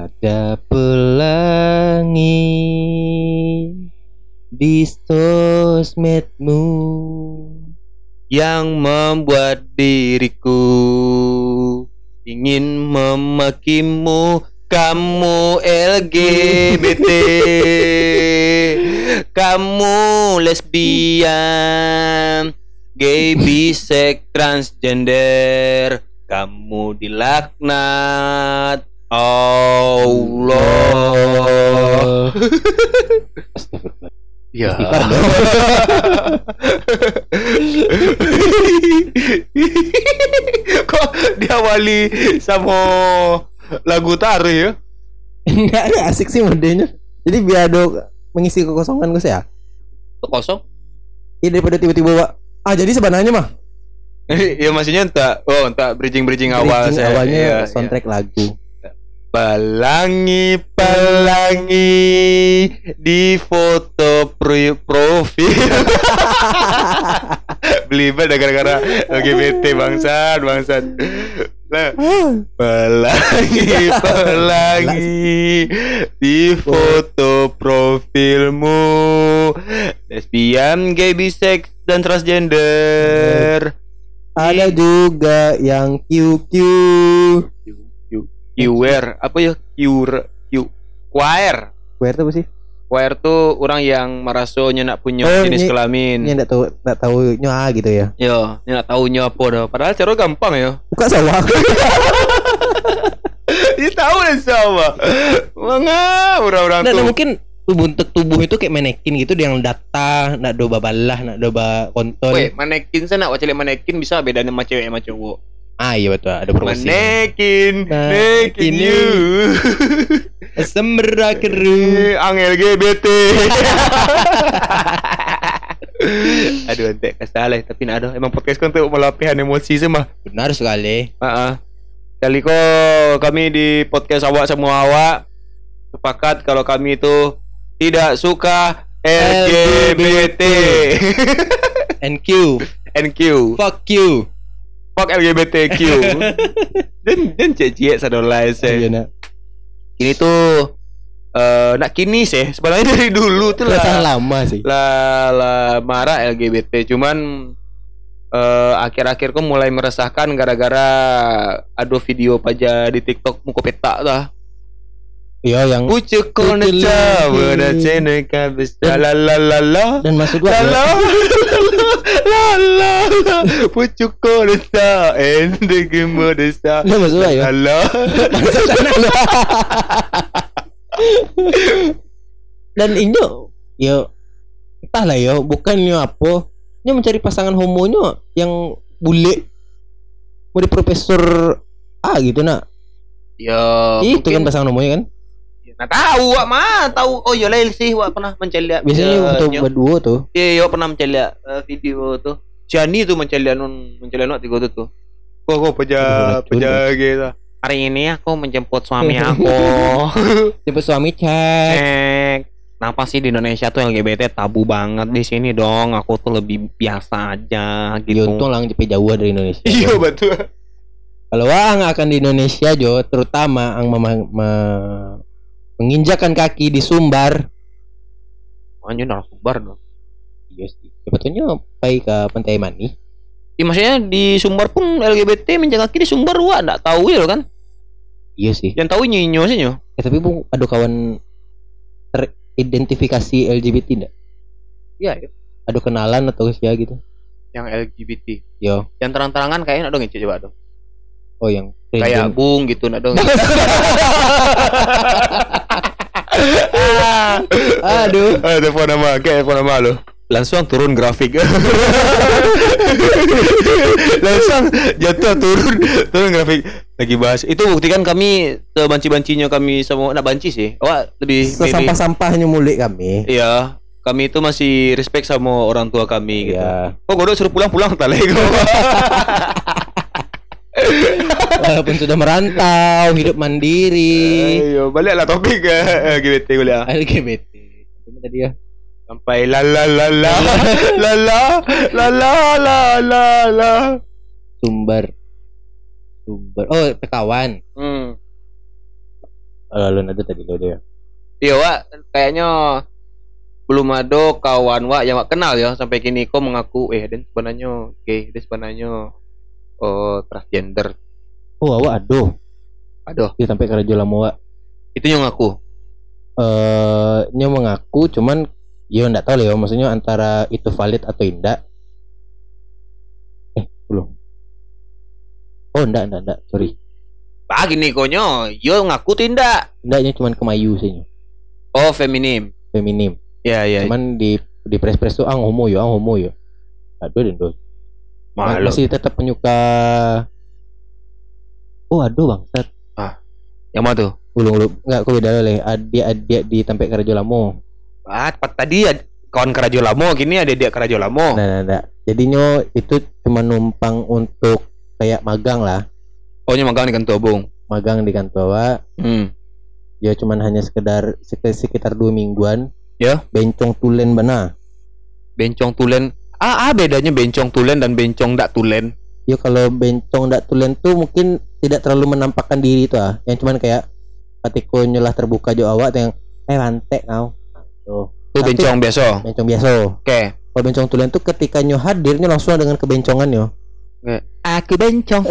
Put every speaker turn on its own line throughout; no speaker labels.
Ada pelangi di sosmedmu
yang membuat diriku ingin memakimu kamu LGBT kamu lesbian gay bisex transgender. Kamu dilaknat Allah
Astagfirullah.
ya kok diawali sama lagu taruh ya
Enggak, enggak asik sih modenya. Jadi biar ada mengisi kekosongan gue ya.
Kok kosong
Iya daripada tiba-tiba Wak. Ah jadi sebenarnya mah
ya maksudnya entah oh entah bridging bridging awal
bridging
saya
awalnya
Iya, iya.
soundtrack lagu.
Pelangi, pelangi di foto pro profil. Belibet gara-gara LGBT bangsat, bangsat. Nah, pelangi, pelangi di foto profilmu. Lesbian, gay, bisex, dan transgender.
Ada juga yang QQ.
Queer, apa ya? Queer, Q, queer.
Queer itu apa sih?
Queer tuh orang yang merasa nak punya
Oh,
jenis kelamin.
Ini enggak tahu enggak tahu nyoa gitu ya.
Yo, nak tahu apa dah. Padahal cara gampang ya.
Buka sawah.
Dia tahu dah sama. Manga orang-orang tuh.
nah, mungkin tubuh bentuk tubuh itu kayak manekin gitu yang data, nak doba balah, nak doba kontol.
Weh, manekin sana nak wacale manekin bisa beda sama cewek sama cowok.
Ah iya betul, ada promosi.
Manekin,
Manekin
manekin
you. Sembra keru.
Eh, Ang LGBT. Aduh, ente kesalah tapi nak ada. Emang podcast kan untuk melapihan emosi semua.
Benar sekali.
Heeh. Kali ko kami di podcast awak semua awak sepakat kalau kami itu tidak suka LGBT.
NQ.
NQ.
Fuck you.
Fuck LGBTQ. dan dan cie-cie sadolai
Iya,
saya.
nak.
Ini tuh eh nak kini sih sebenarnya dari dulu tuh lah
lama sih.
lah lah marah LGBT cuman eh akhir-akhir kok mulai meresahkan gara-gara ada video paja di TikTok muka petak dah.
Iya yang
Pucuk
Pucuk
koneca
lagi.
Wana cene kabis La la la la. la
dan maksud gua
La la la la Pucuk Ende gemodesa
Nah, maksud gua ya.
La la
Maksud sana lu. Dan Indo yo entahlah yo bukannya apa. Nya mencari pasangan homonya yang bule. Mau di profesor A gitu nak?
Ya
itu kan pasangan homonya kan
Nah tahu wak mah tahu oh ya lain sih wak pernah mencari
biasanya untuk berdua tuh
Iya, yo pernah mencari eh, video tuh. Jani tuh mencari nun mencari nun tiga tuh tuh. Kok kok peja peja gitu. Hari ini aku menjemput suami aku.
tipe suami cek
Cek. Kenapa sih di Indonesia tuh LGBT tabu banget di sini dong? Aku tuh lebih biasa aja gitu.
untung lang jauh dari Indonesia
Iya betul.
kalau ang akan di Indonesia Jo terutama ang mema- me- menginjakan kaki di Sumbar
Anjir narasumber dong.
iya sih sebetulnya pai ke Pantai Mani
Iya maksudnya di Sumbar pun LGBT menjaga kaki di Sumbar wah enggak tahu ya kan?
iya sih
Yang tahu nyinyo sih nyo.
Ya, tapi bu, ada kawan teridentifikasi LGBT enggak?
Iya, iya.
Ada kenalan atau ya gitu?
yang LGBT.
Yo,
Yang terang-terangan kayaknya ada ngece coba dong.
Oh yang
Kayak Bung gitu nak dong.
Aduh.
Ah, telepon nama, kayak telepon nama lo. Langsung turun grafik. Langsung jatuh turun turun grafik. Lagi bahas. Itu buktikan kami sebanci-bancinya kami semua nak banci sih. Wah, lebih
Sesampah-sampahnya mulik kami.
Iya, kami itu masih respect sama orang tua kami gitu.
Iya.
Oh, godok suruh pulang-pulang tak lego.
Walaupun sudah merantau, hidup mandiri.
Ayo, baliklah topik eh, LGBT gue lihat.
LGBT. Apa tadi ya?
Sampai la la la la la la la la la la la.
Sumber. Sumber. Oh, pekawan.
Hmm.
alun ada tadi lo dia
Iya Wak, kayaknya belum ada kawan Wak yang Wak kenal ya sampai kini kau mengaku eh dan sebenarnya gay, dan sebenarnya oh transgender.
Oh awak aduh.
Aduh,
dia sampai ke Raja Lama
itu yang ngaku.
eh nya mengaku cuman ya nggak tahu ya maksudnya antara itu valid atau tidak eh belum. Oh enggak enggak enggak sorry.
Ah gini konyo, yo ngaku tidak.
enggaknya cuman kemayu sih
Oh feminim.
feminim.
Ya ya.
cuman di di press press tuh ang homo yo ang homo yo. Aduh
Malu.
masih tetap penyuka oh aduh bangsat
Yang mana tuh?
ulung ulung nggak kau beda leh adik adik di tempat kerja lamo
Ah, tepat tadi ad- kawan kerajo lamo, kini ada dia kerajo lamo.
nah nah nah jadinya itu cuma numpang untuk kayak magang lah
Oh, nya magang di Kantobong.
magang di kantor
Hmm.
ya cuman hanya sekedar sek- sekitar dua mingguan
Ya.
bencong tulen benar
Bencong tulen. Ah, ah bedanya bencong tulen dan bencong dak tulen.
ya kalau bencong ndak tulen tuh mungkin tidak terlalu menampakkan diri itu ah. Yang cuman kayak ketika nyolah terbuka jo awak yang eh lantek kau. Tuh
Itu
Tapi-
bencong biasa.
bencong biasa.
Oke.
kalau bencong tulen tuh ketika nyo hadirnya langsung dengan kebencongan yo
Aku bencong.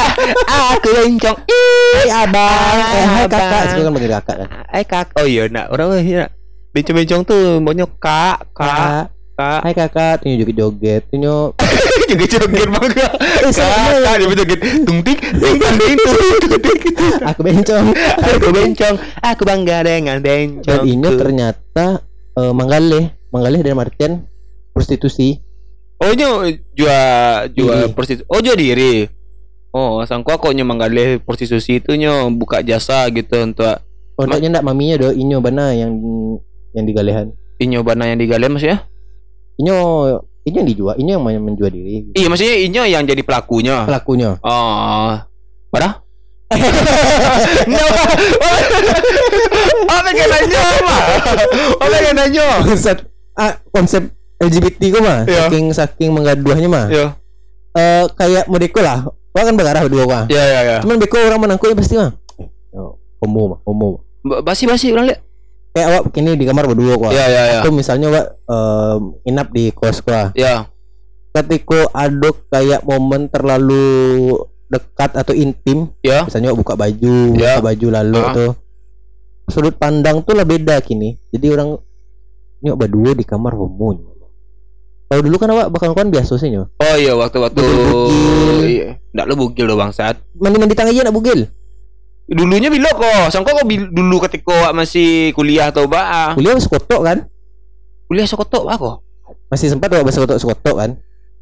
aku bencong.
hai abang. Eh hai kakak. Sekarang kan manggil kakak kan?
Eh kak. Oh iya nak. Orang iya. Bencong-bencong tuh maunya kak, kak, kak.
hai kakak tuh joget joget tuh nyo
juga joget bangga.
Eh,
Kak, dia joget tung tik ting ting
aku bencong
Aku bencong, aku bangga dengan
dan
bencong.
ini ternyata eh, manggaleh manggaleh dan artian prostitusi
Oh nyo jual jual prostitusi. Oh jual diri. Oh sangku aku nyo manggalih prostitusi itu nyo buka jasa gitu untuk
Oh, ndaknya ndak maminya do inyo bana yang yang digalehan.
inyo bana yang digali maksudnya?
Inyo inyo yang dijual, inyo yang men- menjual diri.
Iya maksudnya inyo yang jadi pelakunya.
Pelakunya.
Oh. Mana? No. Oh, pengen nanya apa? Oh, pengen nanya.
Konsep ah, konsep LGBT ku mah
Iya.
saking saking menggaduhnya mah.
Yo.
Eh kayak modeko lah. Wah kan berarah dua wah.
Ya ya ya.
Cuman beko orang menangkutnya pasti mah. Eh, yo, homo mah, homo.
Basi basi orang lihat.
Kayak awak kini di kamar berdua kok.
Ya ya ya.
Atau misalnya awak em, inap di kos kok.
Ya.
Ketika ada kayak momen terlalu dekat atau intim,
Ya.
misalnya awak buka baju,
Ya.
buka baju lalu
Ah.
tuh sudut pandang tuh lah beda kini. Jadi orang nyok berdua di kamar homo. Kalau dulu kan awak bakal kan biasa sih nyok.
Oh iya waktu-waktu iya. Lo bugil lo bangsat.
Mandi-mandi tangan aja nak bugil.
Dulunya bilo kok. Sangko kok bil- dulu ketika masih kuliah atau ba?
Kuliah sekotok kan?
Kuliah sekotok aku.
Masih sempat awak bersekotok sekotok kan?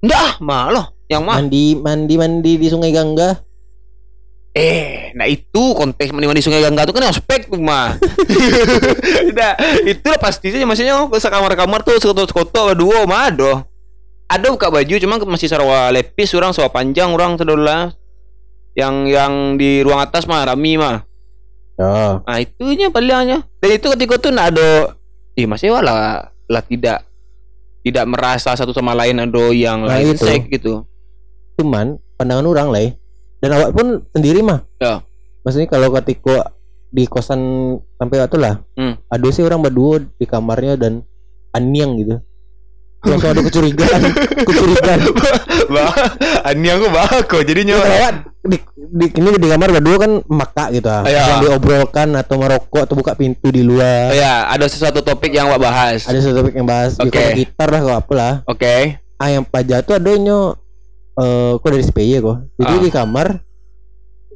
Nggak ah, malah. Yang mah.
Mandi mandi mandi di Sungai Gangga.
Eh, nah itu konteks mandi-mandi sungai Gangga itu kan aspek tuh mah. nah, itu lah pasti saja maksudnya ke kamar-kamar tuh sekotok-sekotok dua mah ada. Ada buka baju cuma masih sarwa lepis orang sarwa panjang orang sedolah. Yang yang di ruang atas mah rami mah.
Ya.
Nah, itunya palingnya. Dan itu ketika tuh nak ada eh masih wala lah tidak tidak merasa satu sama lain ada yang
Nah,
lain
itu.
seks gitu.
Cuman pandangan orang lah ya. Dan awak pun sendiri mah.
Ya.
Maksudnya kalau ketika di kosan sampai waktu lah,
Hmm.
ada sih orang berdua di kamarnya dan aniang gitu. Langsung ada kecurigaan, kecurigaan.
Bah, ani aku bah kok jadinya.
Awak di, di ini di kamar berdua kan maka gitu ah.
Iya.
Yang diobrolkan atau merokok atau buka pintu di
Oh
luar.
ya, ada sesuatu topik yang Wak bahas.
Ada satu topik yang bahas
Oke.
kalau gitar lah kalau apa lah.
Oke.
Ah yang pajak tuh adanya eh kok dari SPY kok. Jadi
Ah.
di kamar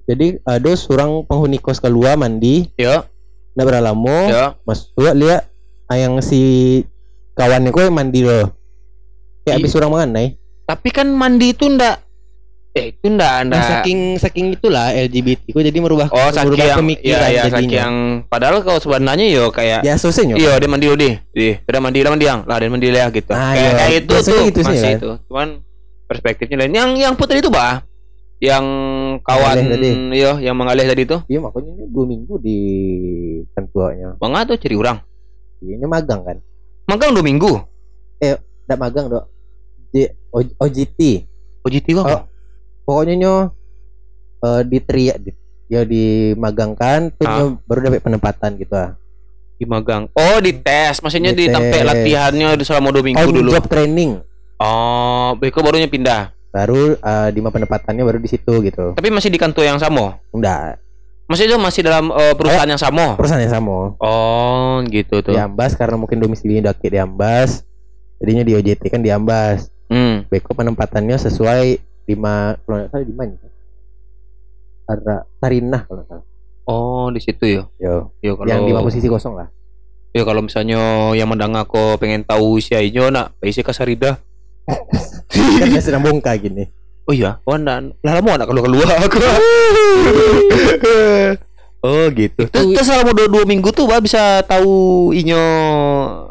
jadi ada seorang penghuni kos keluar mandi,
Yo,
nggak berapa lama,
yo.
masuk lihat ah, yang si kawannya kok mandi loh.
I-
habis orang makan nih.
Tapi kan mandi itu ndak eh itu ndak ndak.
Nah, saking saking itulah LGBT kok jadi merubah
oh, saking
merubah
yang
pemikiran
ya, ya, saking yang padahal kalau sebenarnya yo kayak
Ya susah nyok.
Iya, dia mandi deh. Deh, udah mandi lah mandi yang. Lah, dia mandi lah gitu.
Ah,
kayak,
iya.
kayak itu
Biasanya
tuh
gitu sih,
masih
kan?
itu. Cuman perspektifnya lain. Yang yang putri itu, Bah. Yang kawan iya, yang mengalih tadi tuh.
Iya makanya ini dua minggu di kantornya.
Bangga tuh ciri orang.
Iya, Ini magang kan?
Magang dua minggu.
Tidak magang dok. Di O- OJT.
OJT kok.
Oh. Pokoknya nyo eh, di tri di ya dimagangkan tuh
Ah.
nyo baru dapat penempatan gitu ah
Di magang. Oh, di tes. Maksudnya
Di tes.
latihannya di selama dua minggu
on
dulu.
job training
Oh, Beko barunya pindah.
baru ah, di penempatannya baru di situ gitu
Tapi masih di kantor yang sama.
enggak
Maksudnya masih dalam eh, perusahaan yang sama.
perusahaan yang sama
Oh, gitu tuh.
di Ambas karena mungkin domisilinya daki di Ambas jadinya di OJT kan di Ambas
Hmm.
Beko penempatannya sesuai di ma kalau nggak salah di mana ya? Ara Sarinah kalau nggak salah
Oh, di situ ya.
yo
Ya kalau
yang lima posisi kosong lah
Ya kalau misalnya yang mendengar aku pengen tahu usia inyo nak, isi kasarida.
kan saya sedang bongkar gini
Oh iya, oh nak, lah lama nak keluar keluar aku. oh gitu. Terus, terus selama dua, dua minggu tuh bah bisa tahu inyo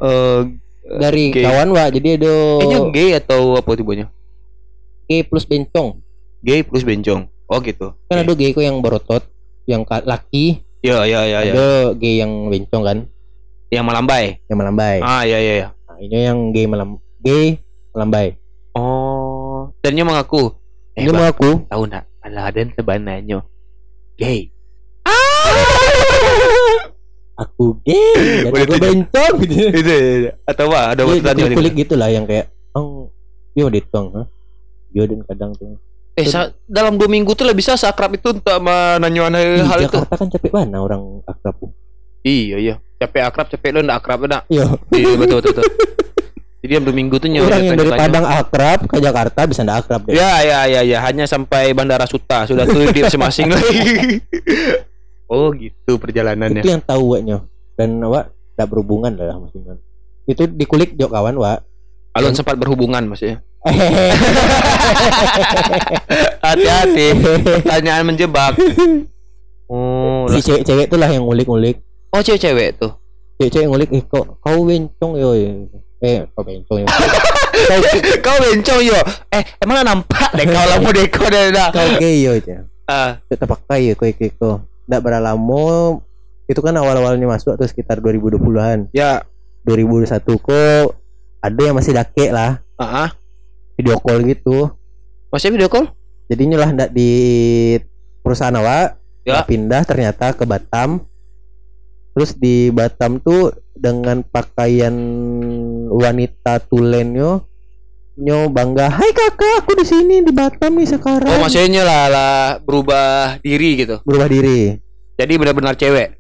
eh
dari
Oke.
kawan wa jadi ada
inyo gay atau apa tibanya?
gay plus bencong
Gay plus bencong. Oh gitu.
kan ada gay kok yang berotot yang laki
Ya ya ya ya.
ada gay yang bencong kan
Yang melambai.
yang melambai
Ah ya ya ya.
nah, ini yang gay melam gay melambai
Oh, dan inyo mengaku. Eh,
ini
Bah,
mau aku
tahu nak, Aladen sebenarnya gay.
Aku gay dan aku bencong gitu
itu atau apa? Ada
Dia
pertanyaan
kulik gitu lah yang kayak oh yo ditong ha yo dan kadang tuh
Eh, sa- dalam dua minggu tuh lah bisa seakrab itu untuk menanyakan
di
hal itu.
Jakarta kan capek mana orang akrab
Iya, iya. Capek akrab, capek lo ndak akrab nak.
yo
Iya, betul, betul, betul. Jadi dalam dua minggu tuh nyawa
orang yang dari. Padang akrab ke Jakarta bisa ndak akrab deh
Ya, ya, ya, ya. Hanya sampai Bandara Suta. Sudah tuh di masing-masing lagi. oh, gitu perjalanannya.
itu yang tahu waknya dan awak tidak berhubungan lah maksudnya itu dikulik jok kawan wa
Alun sempat berhubungan maksudnya. Hati-hati. Pertanyaan menjebak. Oh,
si cewek-cewek itulah yang ngulik-ngulik
oh cewek-cewek tuh.
cewek-cewek ngulik eh kok kau bencong yo eh kau bencong yo kau,
kau bencong yo. Eh, emang nampak deh kau lama deko deh dah.
kau gay yo aja
Ah,
tetap pakai ya kau kau tidak berlama itu kan awal-awalnya masuk tuh sekitar 2020-an
ya.
2021 kok ada yang masih dake lah
Ah, ah.
video call gitu
Masih video call?
jadinya lah ndak di perusahaan awak
Ya.
pindah ternyata ke Batam terus di Batam tuh dengan pakaian wanita tulennya nyo bangga hai kakak aku di sini di Batam nih sekarang
Oh, maksudnya lah, lah berubah diri gitu.
berubah diri
Jadi benar-benar cewek.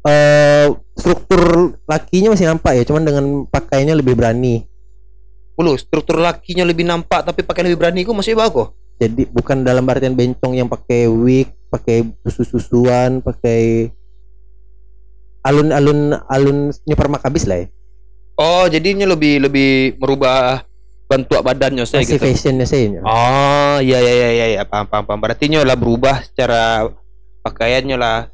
eh struktur lakinya masih nampak ya cuman dengan pakaiannya lebih berani
Ulu, struktur lakinya lebih nampak tapi pakai lebih berani kok masih bagus.
jadi bukan dalam artian bencong yang pakai wig pakai susu-susuan pakai alun-alun alun nyepar makabis lah ya
Oh, jadinya lebih lebih merubah bentuk badannya saya gitu.
fashionnya saya
Oh, iya iya iya iya iya, paham paham paham. Berarti lah berubah secara pakaiannya lah.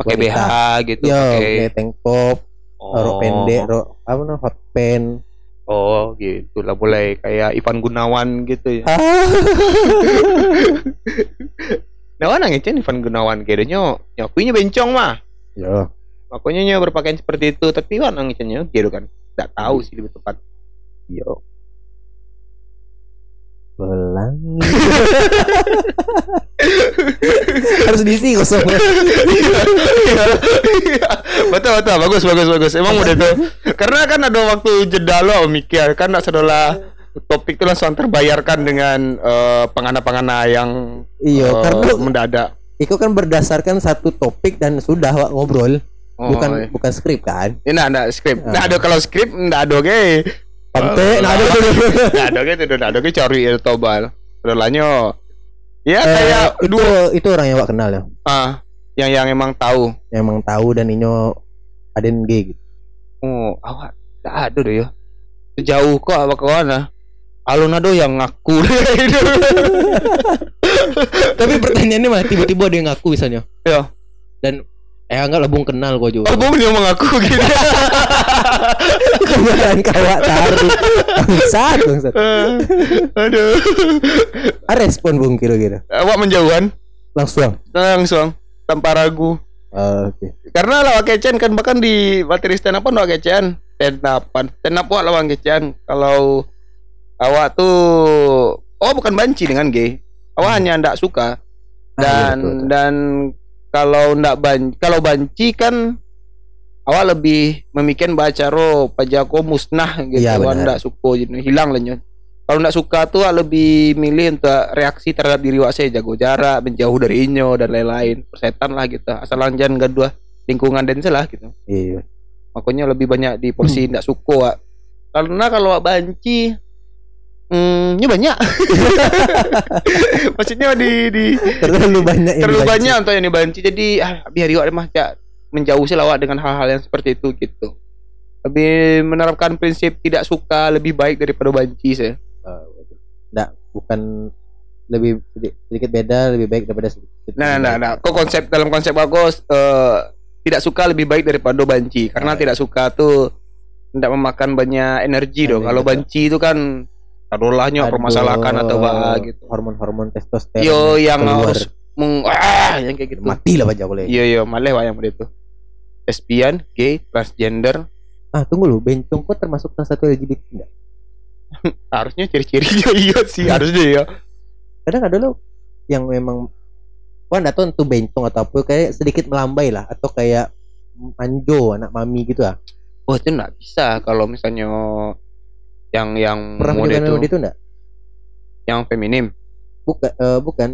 Pakai BH gitu,
Yo,
pakai
tank top,
oh.
rok pendek, rok apa namanya hot pants.
Oh, gitu lah mulai kayak Ivan Gunawan gitu ya. Nah, mana ngecen Ivan Gunawan kayaknya nyakuinya bencong mah.
Yo,
Makanya nyo berpakaian seperti itu, tapi mana ngecennya gitu kan. Tidak tahu sih lebih tepat.
yo. Pelangi. Harus diisi kosong.
betul betul. Bagus bagus bagus. Emang udah tuh karena kan ada waktu jeda lo mikir. Kan nak sedolah topik itu langsung terbayarkan dengan eh, pengana-pengana yang
Iya,
eh,
karena
mendadak.
itu kan berdasarkan satu topik dan sudah Wak, ngobrol,
Oh,
bukan
iya.
bukan skrip kan?
ini nah, nah skrip
Ah.
nah ada kalau skrip nggak ada ge
Pante, nah ada
nggak ada ge tidak ada ge cari itu tobal Sedolahnya ya
Eh,
kayak
itu
dua
itu orang yang Wak kenal ya,
ah yang yang emang tahu
yang emang tahu dan inyo aden gay gitu.
oh awak nggak ada deh ya jauh kok apa ke mana alun ado yang ngaku
Tapi pertanyaannya mah tiba-tiba ada yang ngaku misalnya.
Ya.
Dan eh enggak lah bung kenal kok juga.
Oh, Bung dia mengaku gitu.
Kebenaran kawak taruh. Bangsat, bangsat.
Aduh.
Ah, respon bung kira-kira.
Awak menjauhan
Langsung.
langsung tanpa ragu.
Oh, Oke.
Karena lawak kecen kan bahkan di materi stand up lawak kecen stand upan stand up lawak kecen kalau awak tuh oh bukan banci dengan gay awak hanya ndak suka
Ah, iya,
dan
betul, betul.
dan kalau ndak ban kalau banci kan awak lebih memikirkan baca ro pajako musnah gitu
benar.
ndak suka gitu hilang lah kalau ndak suka tuh awak lebih milih untuk reaksi terhadap diri awak saya jago jarak menjauh dari inyo dan lain-lain persetan lah gitu asal jangan kedua lingkungan dan lah gitu
Iya.
makanya lebih banyak di porsi ndak suka Wak. karena kalau awak banci Hmm, ini banyak. Maksudnya di di
Terlalu banyak yang
terlalu
dibanci.
banyak untuk yang dibanci jadi ah, biar awak mah ya, menjauh sih lawak dengan hal-hal yang seperti itu gitu lebih menerapkan prinsip tidak suka lebih baik daripada banci saya
Ah, betul. Nggak, bukan lebih sedi- sedikit beda lebih baik daripada sedikit.
nah nah
baik.
nah kok konsep dalam konsep aku eh, tidak suka lebih baik daripada banci karena
Ah,
tidak suka tuh tidak memakan banyak energi dong
Energi,
kalau banci itu kan taruhlahnya
Aduh,
permasalahkan atau apa gitu
Hormon-hormon testosteron.
yo yang
keluar.
harus meng ah, yang kayak gitu
mati lah Pak boleh.
iya iya malah wah yang itu lesbian gay transgender
Ah, tunggu lu, bencong kok termasuk salah satu LGBT enggak?
harusnya ciri-cirinya iya sih harusnya ya
Kadang ada lo yang memang Wah, enggak tahu itu bencong atau apa kayak sedikit melambai lah atau kayak manjo anak mami gitu ah.
oh itu nggak bisa kalau misalnya yang yang
Pernah
mode itu.
Mode itu enggak?
yang feminim.
Bukan eh, bukan.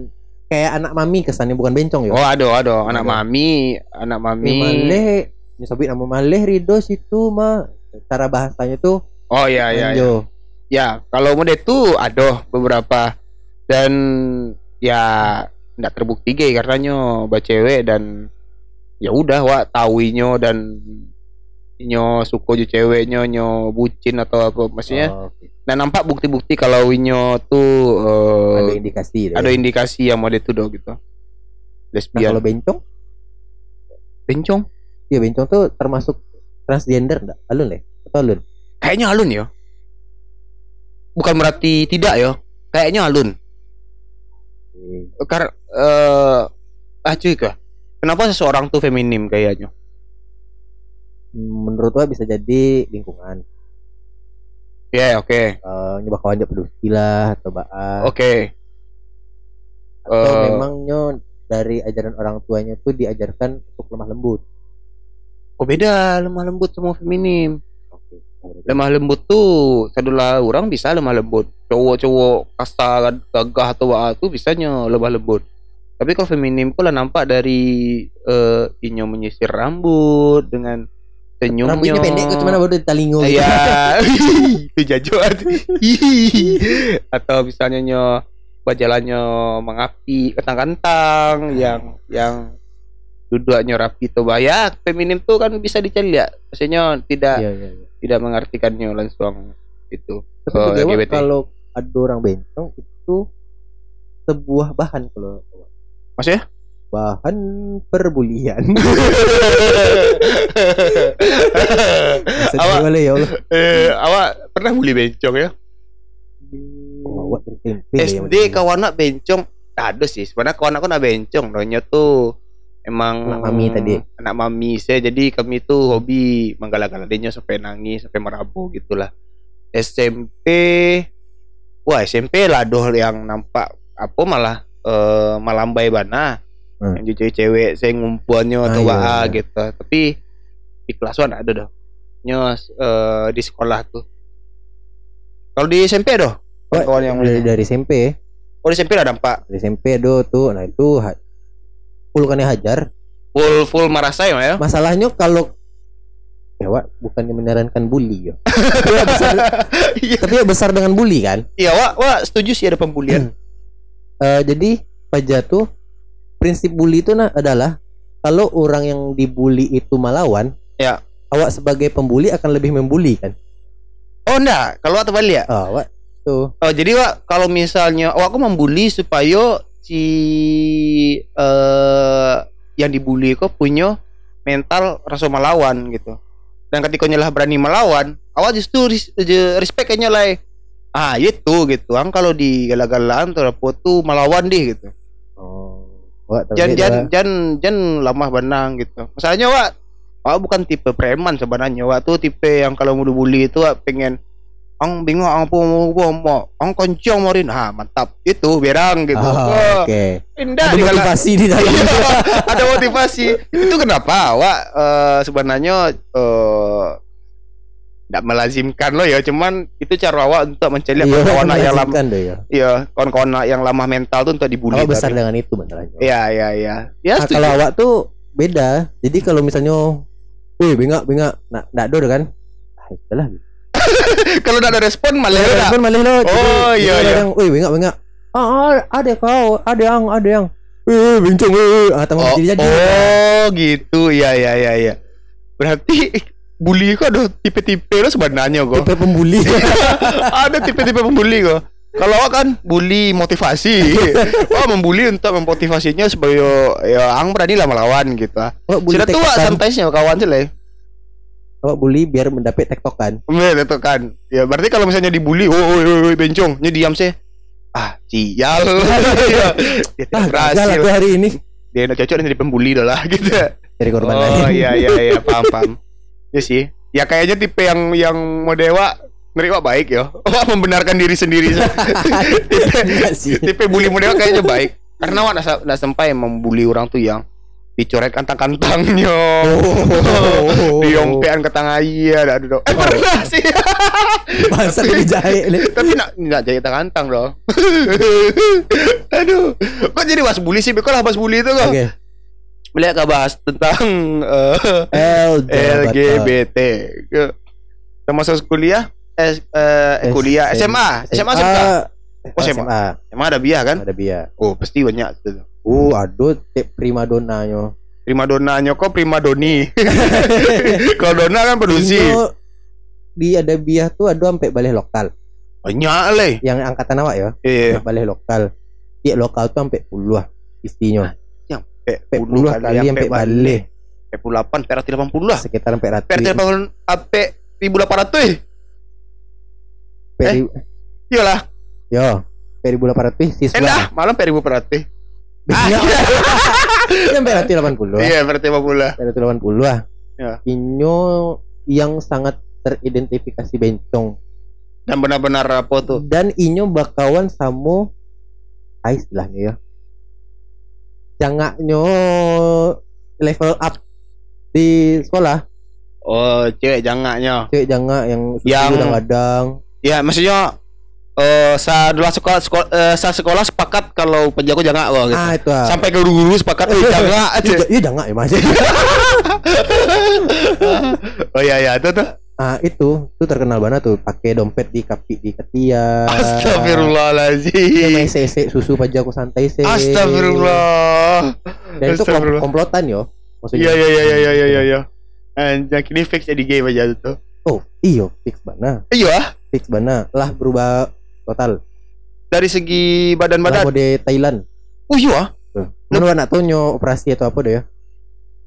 Kayak anak mami kesannya bukan bencong ya.
oh ada ada anak
Ada.
mami anak mami.
Maleh nyebut nama Maleh Rido situ mah. Cara bahasanya tuh
oh ya ya ya ya kalau mode itu ada beberapa. Dan ya nggak terbukti gay karena nyo cewek dan ya udah wa tahuinyo dan nyo suko ju ceweknya nyo bucin atau apa maksudnya
Oh, oke.
Nah nampak bukti-bukti kalau Winyo tuh eh,
ada indikasi deh.
ada indikasi yang mode itu dong gitu.
Nah,
Lesbian,
kalau bencong,
bencong.
ya bencong tuh termasuk transgender enggak? Alun ya? Atau alun?
Kayaknya alun ya. Bukan berarti tidak ya. Kayaknya alun. Karena eh ah cuy kah? Kenapa seseorang tuh feminim kayaknya?
Menurut gua bisa jadi lingkungan.
Ya oke
Eh, nyoba kawan dia peduli lah atau baa.
oke.
Atau
eh.
memangnya dari ajaran orang tuanya tuh diajarkan untuk lemah lembut.
Kok beda lemah lembut sama feminim?
Oke.
Lemah lembut tuh sadulah orang bisa lemah lembut. Cowok-cowok kasar gagah atau apa tuh bisanya lemah lembut. Tapi kalau feminim lah nampak dari eh inyo menyisir rambut dengan senyumnya.
Rambutnya pendek ke mana baru di talingo gitu.
Ya, itu jajuan. Atau misalnya nyo bajalannya mengapi kentang-kentang yang yang duduknya rapi tuh ya feminim tuh kan bisa dicari ya maksudnya tidak
Iya, iya, iya.
tidak mengartikannya langsung itu
Tapi
Oh, LGBT.
kalau ada orang bencong itu sebuah bahan kalau
maksudnya
bahan perbulian.
Awak
boleh ya Allah.
eh, awak pernah bully bencong ya
awak tempe ya,
SD kawan nak bencong ada sih sebenarnya kawan aku nak bencong doanya tuh emang
Anak mami tadi.
anak mami saya jadi kami tuh hobi menggala-gala dia sampai nangis sampai merabu gitulah SMP wah SMP lah doh yang nampak apa malah eh malambai bana
Hmm.
yang cewek cewek saya ngumpuannya atau
Ah, iya, iya.
gitu. Tapi di kelas one ada doh nyos eh, di sekolah tuh. Kalau di SMP doh kawan yang
dari, dari SMP
oh di SMP lah nampak
dari SMP do tuh. Nah itu ha- pulukannya hajar.
Full full marah saya ya?
Masalahnya kalau ya Wak, bukannya menyarankan bully ya tapi ya besar,
Iya,
tapi ya besar dengan bully kan?
Iya, wah, wah, setuju sih ada pembulian.
Eh, jadi Paja tuh prinsip bully itu nah adalah kalau orang yang dibully itu melawan
Ya.
awak sebagai pembuli akan lebih membuli kan
Oh, enggak, kalau atau balik ya.
oh Wak, tuh
Oh, jadi wah, kalau misalnya, oh aku membuli supaya si eh yang dibully kok punya mental rasa melawan gitu. Dan ketika nyelah berani melawan, awak justru ris- respect kayaknya lah. Ah, itu gitu. Ang kalau di gala-galaan tuh tuh melawan deh gitu.
Wak,
Jan jan jan jan lamah benang gitu. Masalahnya Wak, Wak bukan tipe preman sebenarnya. Wak tuh tipe yang kalau mau dibully itu Wak pengen Ang bingung ang po mo mo ang koncong mo rin. Ah, mantap. Itu berang gitu.
Oh,
Oh,
Oke.
Indah
Ada motivasi di dalam.
Iya, ada motivasi. Itu kenapa awak eh, sebenarnya eh tidak melazimkan lo ya, cuman itu cara awak untuk mencari
Iya,
kawan-kawan yang lama,
ya.
iya, kawan-kawan yang lemah mental tuh untuk dibully.
Awak besar
tapi-
dengan itu masalahnya.
Iya, iya, iya. Ya,
Nah, kalau awak tuh beda. Jadi kalau misalnya, wih bengak bengak, nak nak do kan? Ah, itulah.
kalau tidak ada respon malah
Ya,
udah.
kan malih lo.
Oh, iya,
ada
iya.
Yang, wih bengak bengak. Ah, ah, ada kau, ada yang, ada yang. Eh, bincang, eh, ah,
Oh,
jadi jadi.
oh, gitu. Iya, iya, iya, iya. Berarti bully kok ada tipe-tipe lo sebenarnya kok.
Tipe pembuli.
ada tipe-tipe pembuli kok. Kalau awak kan bully motivasi. Wah, membuli untuk memotivasinya supaya ya ang berani lah melawan gitu.
Bully
Sudah tua
tektokan.
santaisnya kawan sih lah.
Awak bully biar mendapat tektokan.
Bener itu kan. Ya berarti kalau misalnya dibully, oh, oh, oh, oh bencong, nya diam sih. Ah, sial. Iya. Dia
Ah, gagal
berhasil.
hari ini.
Dia udah cocok jadi pembuli dah lah gitu.
Dari korban
oh
lain.
iya iya iya paham paham. Ya sih. Ya kayaknya tipe yang yang modewa nerima baik ya. Wah membenarkan diri sendiri. tipe,
sih.
tipe bully modewa kayaknya baik. Karena wak nggak sampai membuli orang tuh yang dicoret kantang-kantangnya,
Oh.
diompean ke tangan iya, dah duduk. Eh pernah sih.
Bahasa dijahit nih.
Tapi nak nak jahit kantang dong. Aduh, kok jadi bahas bully sih? Kok lah bahas bully itu kok?
Oke.
Melihat kau bahas tentang eh,
LGBT.
Ke- Termasuk kuliah, eh, eh, kuliah SMA, SMA SMK. Oh, SMA.
SMA.
SMA ada biah kan?
Ada biar.
Oh, pasti banyak tuh.
Uh, aduh, tip prima donanya.
Prima donanya kok prima doni. Kalau dona kan produksi.
Di ada biah tuh ada sampai balai lokal.
Banyak leh.
Yang angkatan awak ya,
Iya.
balai lokal. Tiap lokal tuh sampai puluh lah
Sampai
puluh kali sampai balai.
Sampai puluh delapan, perak tiga delapan puluh lah.
Sekitar sampai ratus.
Tiga delapan sampai ribu delapan ratus.
Peri,
Iyalah.
yo, peri bulan ratus siswa.
Endah, malam perak ribu peratus.
Banyak. Sampai ratus delapan puluh.
Iya, perak lima puluh.
Dari delapan puluh lah.
Ya.
Inyo yang sangat teridentifikasi bencong
Dan benar-benar apa tuh?
dan inyo bakawan sama ah, istilahnya ya jangaknyo level up di sekolah
Oh, cewek jangaknya.
cewek jangak yang
Yang-
kadang-kadang
Ya, maksudnya eh sa dulu sekolah sekolah eh, sa sekolah sepakat kalau penjago jangak loh gitu.
ah itu ah.
Sampai ke guru sepakat eh jangak aja.
Iya, iya jangak ya mas
oh iya iya itu tuh.
Ah itu itu terkenal banget tuh pakai dompet di kapi di ketiak Dia
Astagfirullahaladzim.
main sese susu pajaku santai se
Astagfirullah.
dan itu
Astagfirullah.
komplotan yo
Iya
maksudnya
iya iya iya iya iya iya. Anjir ini fix jadi game aja tuh.
oh iyo fix bana
Iya,
fix bana lah berubah total
dari segi badan
lah
badan.
mode Thailand
Oh iya.
Tuh. Mana nak tahu nyo operasi atau apa deh ya?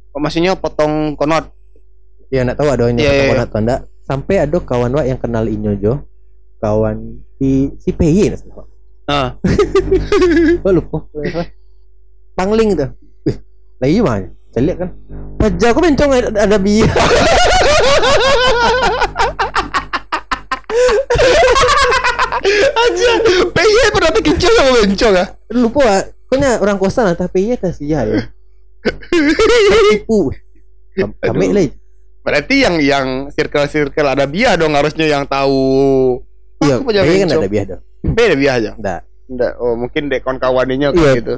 Oh, maksudnya potong konot.
Ya nak tahu ada
Iya, iya,
yeah,
iya.
atau enggak. Sampai ada kawan wa yang kenal inyo jo. Kawan si si PY nah.
Ah.
Gua lupa. Pangling tuh. Wih, lagi mana? Saya lihat kan. Pajak aku bencong ada, ada biaya.
Aja. PY pernah terkecoh sama bencong ya?
lupa. Pokoknya orang kosan lah tapi PY tak sia ya. Tipu. Kam- Kami
Aduh. Berarti yang yang circle-circle ada biah dong harusnya yang tahu.
Iya, PY kan ada biaya dah.
Beda biah aja.
Enggak.
Nggak, oh mungkin dek kawan-kawannya
Iya.
kayak gitu.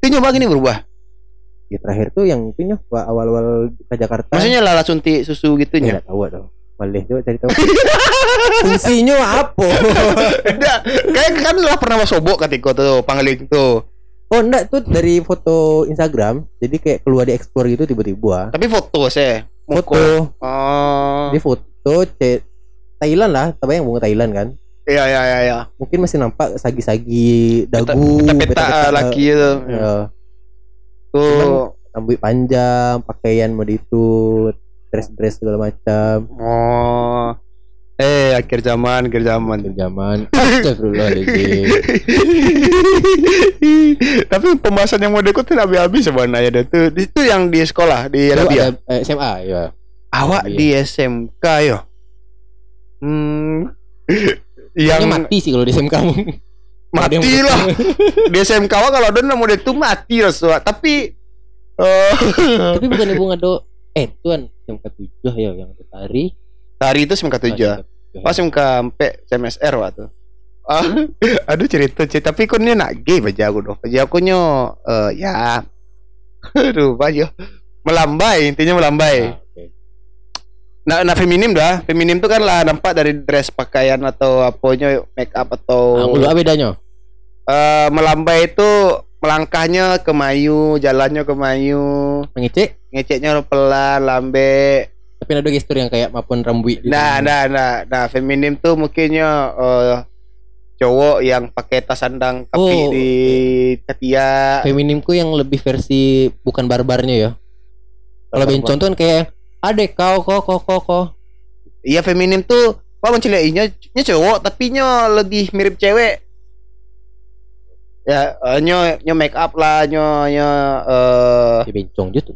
Itu nyoba gini berubah.
Ya, terakhir tuh yang itu wa- awal-awal ke Jakarta.
Maksudnya lala suntik susu
Ya,
gitunya.
nggak tahu dong. Malih coba cari tahu. Fungsinya apa?
Enggak, kayak kan lah pernah sobok ketika tuh pangling tuh.
oh enggak tuh dari foto Instagram. Jadi kayak keluar di explore gitu tiba-tiba.
Tapi foto sih.
Foto.
Oh.
Di foto Thailand lah, tapi yang bunga Thailand kan.
Iya iya iya iya.
Mungkin masih nampak sagi-sagi dagu,
Peta-peta laki itu.
Ya,
Tuh.
rambut panjang, pakaian mode itu, dress-dress segala macam.
Oh. Eh, akhir zaman, akhir zaman.
Akhir zaman. Astagfirullahaladzim.
Tapi pembahasan yang model tidak habis-habis sebenarnya itu. Itu yang di sekolah di
Itu
Arabia.
ada, eh, SMA ya.
Awak
Iya.
di SMK yo. Hmm, yang
Kayaknya mati sih kalau di SMK kamu. Ada
mati lah di SMK wah kalau ada dia tuh mati lah Suat. tapi eh
Tapi bukan ibu ngado eh tuan SMK 7 ya yang tari.
Hari itu SMK tujuh pas SMK sampai CMSR waktu. Ah aduh cerita cerita. Tapi kau ni nak gay baca aku doh. Baca aku nyo eh ya. Aduh baca melambai intinya melambai.
Ah, oke.
Nah, nah feminim dah. Feminim tuh kan lah nampak dari dress pakaian atau apanya make up atau
Ah, apa bedanya?
eh, melambai itu melangkahnya ke mayu, jalannya ke mayu,
Mengecek?
Ngeceknya pelan, lambe.
Tapi ada gestur yang kayak maupun rambut gitu.
Nah, nah, nah, nah feminim tuh mungkinnya eh, cowok yang pakai tas sandang tapi
Oh,
di ketiak.
Feminimku yang lebih versi bukan barbarnya ya. Kalau bencong tuh kan kayak adek kau kok kok kok kok.
Iya feminim tuh Wah mencilainya nya cowok tapi nya lebih mirip cewek. Ya, eh, nyo nyo make up lah, nyo nyo eh
Ya bencong gitu.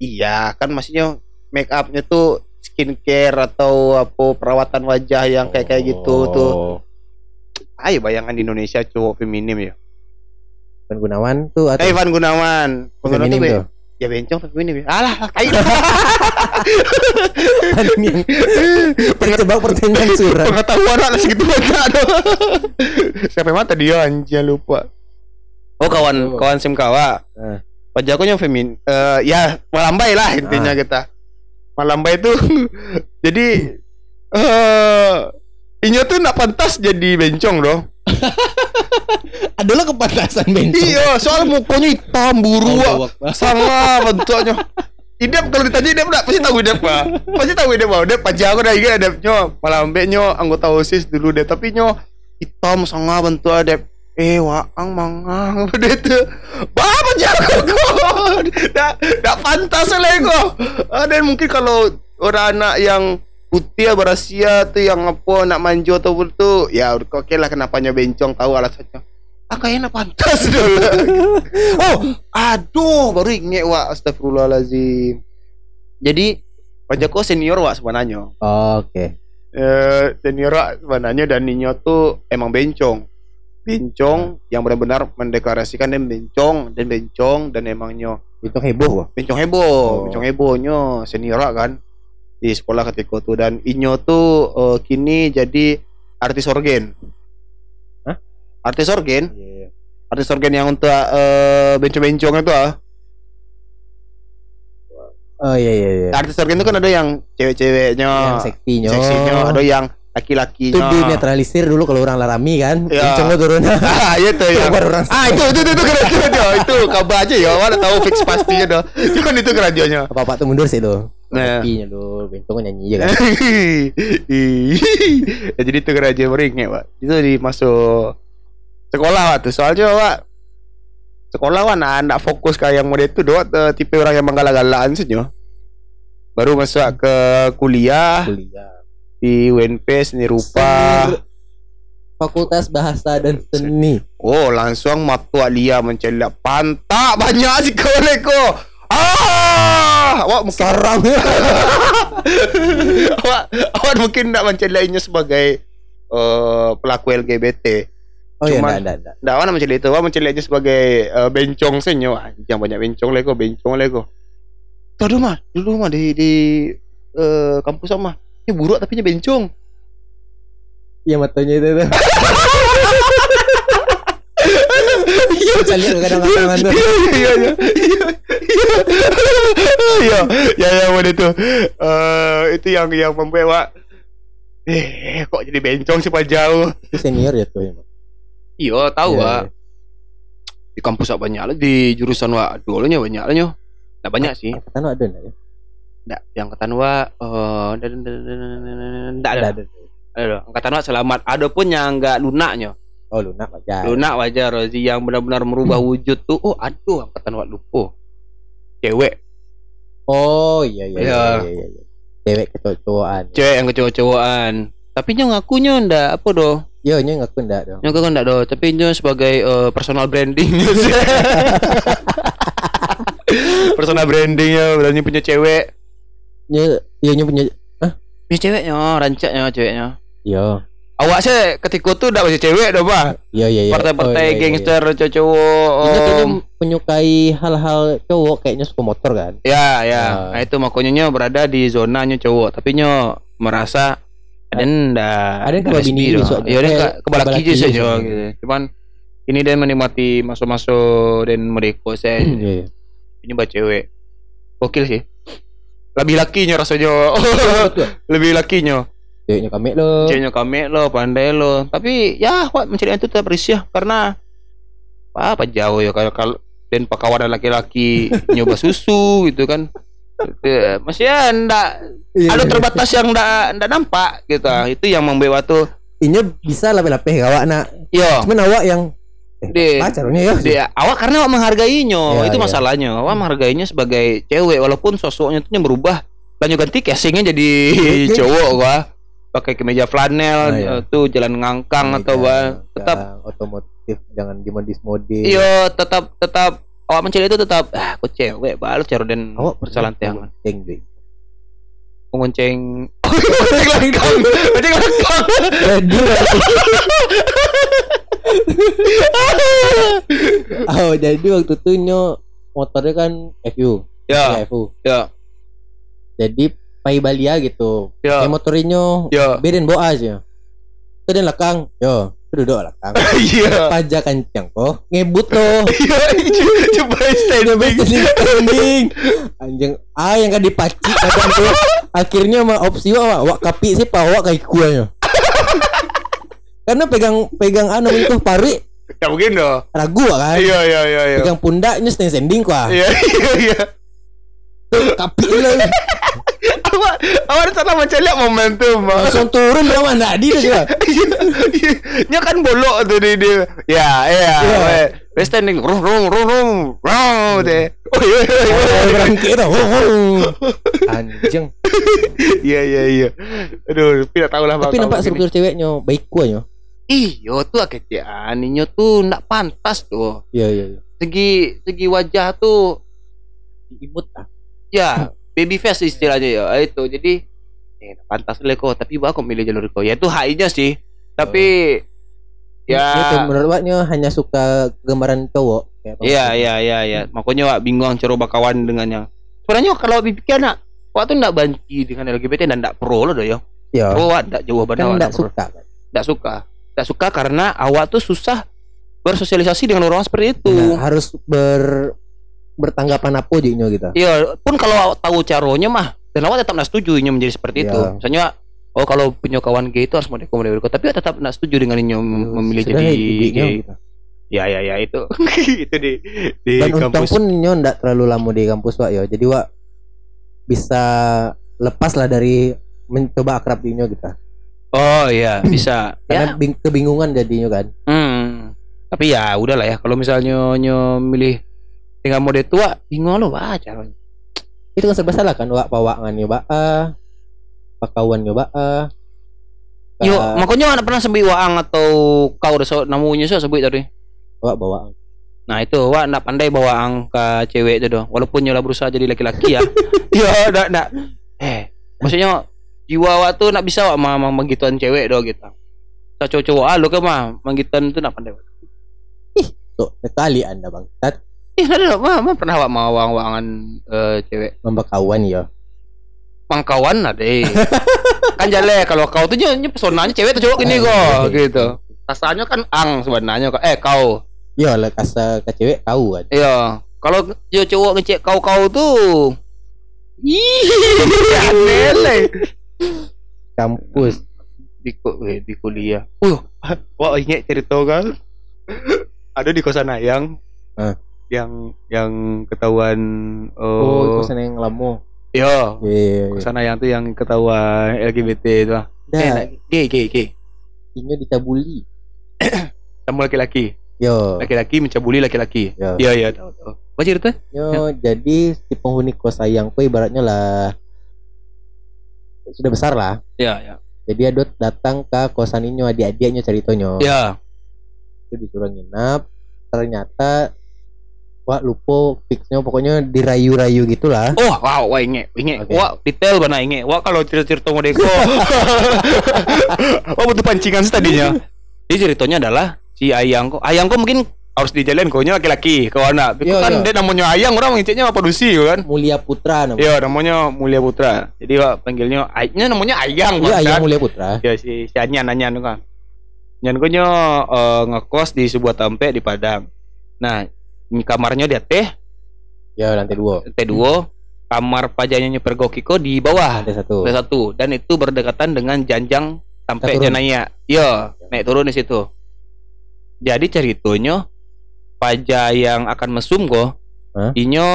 iya kan maksudnya make upnya tuh skincare atau apa perawatan wajah yang kayak kayak gitu tuh.
Oh.
Ayo bayangan di Indonesia cowok feminim ya.
Ivan Gunawan tuh atau
Eh Ivan Gunawan. Ivan Gunawan
feminim
tuh
tuh.
ya bencong feminim. ya. Alah.
Paling yang terjebak pertanyaan surat.
pengetahuan anak segitu banyak tuh. Siapa mata dia anjir lupa. Oh kawan kawan sim kawa.
Eh.
Wajahku yang femin. eh ya malambai lah intinya kita. Malambai itu jadi eh Inya tuh nak pantas jadi bencong dong.
Adalah kepantasan bencong.
Iya, soal mukanya hitam buru.
Akbar.
Sama bentuknya. Idep kalau ditanya Idep enggak pasti tahu Idep Pak. Pasti tahu Idep Pak. Idep pajak aku dah ingat Idepnya. Malambe nyo anggota OSIS dulu deh, tapi nyo hitam sama bentuk Idep. Eh, waang mangang dia tuh. Bah, pajak aku. Dak dak pantas lah kok. Ah, mungkin kalau orang anak yang putih berasia tuh yang apa nak manjo atau tuh ya oke lah kenapanya bencong tahu alasannya ah kayaknya pantas dulu oh aduh baru inget wa astagfirullahalazim jadi Pajako senior wa sebenarnya
Oke.
eh senior wa sebenarnya dan Ninyo tuh emang bencong bencong yang benar-benar mendeklarasikan dia bencong dan bencong dan emangnya
Itu heboh kok.
bencong heboh
Oh.
bencong hebohnya senior wa kan di sekolah ketika itu dan Inyo tuh eh, kini jadi artis organ
Hah?
artis organ
Iya.
artis organ yang untuk eh, bencong-bencong itu ah
Oh iya iya iya.
artis organ itu kan ada yang cewek-ceweknya
Yang seksinya.
seksinya ada yang
itu
laki-lakinya
dinetralisir dulu kalau orang larami kan.
Ya.
Bencong tuh turun.
ah itu ya
orang
ah itu itu itu, itu kerajaan itu kabar aja ya mana tahu fix pastinya dah itu kan itu kerajaannya
Apa apa tuh mundur sih tuh.
Nah.
Seksinya tuh bencong kan nyanyi aja kan.
ya, jadi itu kerajaan meringnya pak itu di masuk sekolah waktu soalnya pak sekolah wah nah ndak fokus kayak yang model itu doang eh, tipe orang yang menggalak-galakan saja baru masuk ke kuliah
Kuliah.
Di UNP seni rupa
Seni- Fakultas Bahasa dan Seni.
oh langsung matu alia mencelak pantak banyak sih kau leko ah awak mungkin
Sarang.
awak awak mungkin nak mencelainya sebagai eh, pelaku LGBT
Oh iya
Cuman-
enggak enggak.
Nggak mana mencelai itu, awak mencelainya sebagai eh, bencong senyo. Yang banyak bencong lego, bencong lego. Tuh dulu mah, dulu mah di di eh, kampus sama. Ini buruk tapi nya bencong.
Iya matanya itu tuh. Iya, bisa lihat kadang-kadang tuh.
Iya iya iya. Iya, ya ya mana itu. Eh itu yang yang membuat awak eh kok jadi bencong sih Pak jauh.
Itu senior ya tuh. ya, Mak.
Iya, tahu
Iya,
Wak. Di kampus banyak lah di jurusan Wak. Dulunya banyak lah. Nggak banyak sih.
Angkatan ada ya?
Nggak, yang angkatan eh dan enggak ada.
Ada.
Angkatan Wak selamat. Ada pun yang enggak lunaknya.
Oh, lunak wajar.
Lunak wajar Rozi yang benar-benar merubah wujud tuh. Oh, aduh angkatan Wak lupa. Cewek,
Oh, iya iya iya
Iya.
iya. iya. Cewek kecowok-cowokan.
cewek yang kecowok-cowokan. Tapi nyo ngakunya ndak apa doh.
Yo, nya ngaku dong.
Nyo kan ndak doh, tapi nyo sebagai eh, personal branding. personal brandingnya berarti punya cewek.
Nya yo nya punya
Punya ceweknya, rancaknya ceweknya.
Iya.
Awak sih ketika tuh udah masih cewek dah bah.
Iya iya iya.
Partai-partai
Oh, iya, iya,
gangster cowok-cowok.
iya. Ini kayaknya
om.
menyukai hal-hal cowok kayaknya suka motor kan.
Ya, ya.
Ah.
Nah, itu makanya berada di zona nyo cowok, tapi nyo merasa ada ndak
Ada kebal bini.
Ya
Eh,
ke kebalaki aja
aja.
gitu. Cuman ini dia menikmati masuk-masuk dan mereka saya
Iya iya.
ini buat cewek. Gokil sih. Lebih lakinya rasanya. Lebih lakinya.
Ceweknya kami lo.
Ceweknya kami lo, pandai lo. Tapi ya, wak mencari itu tetap risih karena apa, apa jauh ya kalau kalau dan pakawanan laki-laki nyoba susu gitu kan. Masih ya ndak
Iya,
ada
iya.
terbatas yang ndak ndak nampak gitu. Itu yang membawa tuh.
Ini bisa lapeh-lapeh awak nak.
Yo,
Cuman awak yang
Di-
pacarnya ya.
dia awak karena awak menghargainya.
Ya,
itu
ya.
masalahnya. Awak menghargainya sebagai cewek walaupun sosoknya yang berubah. Lanjut ganti casingnya jadi cowok gua. Pakai kemeja flanel
Ah, iya.
eh, tuh jalan ngangkang atau apa. Tetap
Yang otomotif jangan dimodis-modis.
Iya, tetap tetap awak mencari itu tetap ah, aku cewek balut caro dan
Awak
berjalan tiangan.
Deh.
Mengonceng Mengonceng langkang Mengonceng
Oh jadi waktu itu nyo motornya kan FU,
Ya
ya, FU.
Ya
Jadi pai balia gitu.
Ya
Kayak motornya
Ya
beden bawa aja. Itu dia lekang, yo, duduk lekang.
Iya
Pajak kencang kok, ngebut loh.
Iya Coba standing
standing. Anjing, ah yang kan dipaci kadang tuh. Akhirnya mah opsi wak, wak kapi sih pak wak kayak kuahnya. Karena pegang pegang anu itu pari
Ya mungkin dong
ragu kan.
Iya iya iya iya
Pegang pundaknya standing standing kuah.
Iya iya iya
Kapi lah.
Awak Awak ada salah macam lihat momentum.
Langsung turun berapa mana di dia.
Nya kan bolok tuh dia, dia. Ya, ya.
Iya.
Yeah. Wes standing rung rung rung rung rung deh. Oh iya iya
Oh,
iya.
berangkit dah. Anjing.
Iya iya iya. Aduh, tidak tahu lah
Tapi nampak struktur ceweknya baik
Iyo tuh kecian, inyo tuh ndak pantas tuh.
Iya iya iya.
Segi segi wajah tuh
Imut ah.
ya baby face istilahnya ya itu jadi eh ndak pantas lah kok tapi aku milih jalur kau ya itu haknya sih tapi ya
Itu menurut waknya hanya suka gambaran cowok.
Iya iya iya iya. Makanya wak bingung cero bakawan dengannya. Sebenarnya kalau pikir nak waktu ndak banci dengan LGBT dan ndak pro lo doh ya.
Iya.
Pro wak ndak jauh
Kan
awak
enggak
ndak
suka kan.
Ndak suka. Ndak suka karena awak tuh susah bersosialisasi dengan orang seperti itu.
Nah, harus ber bertanggapan apa jadinya gitu.
Iya, pun kalau awak tahu caranya mah dan awak tetap ndak setuju ini menjadi seperti itu.
Iya.
Misalnya oh kalau punya kawan gay itu harus mau dikomodasi tapi awak tetap ndak setuju dengan ini memilih jadi gay.
gitu.
Ya ya ya itu. itu di di
Dan untung
kampus.
pun nyo ndak terlalu lama di kampus Wak ya. Jadi Wak bisa lepas lah dari mencoba akrab di nyo gitu.
Oh iya, bisa.
Karena
ya.
bing- kebingungan jadinya kan.
Hmm. Tapi ya udahlah ya kalau misalnya nyo milih tinggal mode tua, bingung lo baca.
Itu kan serba salah kan Wak pawangan nyo Wak ah. Pakawan nyo Wak ah.
Yo,
Ka-
makanya anak pernah sebut waang atau kau udah sebut namanya saya sebut tadi.
Wak bawaan.
Nah itu wak nak pandai bawa angka cewek itu doh. Walaupun nyola berusaha jadi laki-laki ya. Yo, nak nak. Eh, maksudnya jiwa wak tuh nak bisa wak mah mah begituan cewek doh gitu. Kita cowok-cowok ah lo ke mah begituan tuh nak pandai. Wak.
Tuh, sekali Anda Bang. Tat
Ih, ada mah, mah pernah wak mau wang-wangan eh, cewek.
membakawan ya.
pangkawan ada eh. kan jale kalau kau tuh nyo pesonanya cewek atau cowok
Ah,
ini kok
iya.
gitu rasanya kan ang sebenarnya kok eh kau
Ya lah kasa ke cewek tahu kan.
iya kalau yo cowok ngecek kau kau tuh ih aneh.
Kampus.
di ku- eh, di kuliah uh wah ingat cerita kan ada di kosan ayang
Ah.
yang yang ketahuan
Oh,
oh,
sana yang lama.
iya
Iya, iya, iya.
kosan ayang tuh yang ketahuan LGBT itu ah eh,
Dah,
nah, gay gay gay
ini dicabuli.
sama laki-laki
Yo,
laki-laki mencabuli laki-laki.
yo.
Iya iya tahu tahu. Apa cerita?
Yo, jadi si penghuni kos ayang ibaratnya lah sudah besar lah.
Iya iya.
Jadi dia datang ke kosan ini adik-adiknya ceritanya.
Iya.
Itu disuruh nginap. Ternyata Wah lupa fixnya pokoknya dirayu-rayu gitulah.
Oh, wow, wah inge, inge.
Oke.
Wah, detail bana inge. Wah, kalau cerita-cerita mau deko. Wah, butuh pancingan sih tadinya. Jadi ceritanya adalah si Ayang kok. Ayang kok mungkin harus dijalin konya laki-laki ke anak. Tapi
Iya,
kan
iya.
dia namanya Ayang orang ngeceknya apa Dusi kan?
Mulia Putra namanya.
Iya, namanya Mulia Putra. Jadi Wak, panggilnya Ayangnya namanya Ayang,
Iya,
bangsat.
Ayang Mulia Putra.
Ya si si Anyan Anyan kan. Nyan gue nyo eh, ngekos di sebuah tempe di Padang. Nah, ini kamarnya dia teh
Ya lantai dua.
T2 kamar pajanya nyeper Gokiko di bawah
Lantai satu.
Lantai satu dan itu berdekatan dengan janjang
turun.
Janaya. Iya, naik turun di situ. Jadi ceritanya paja yang akan mesum go,
Hah?
inyo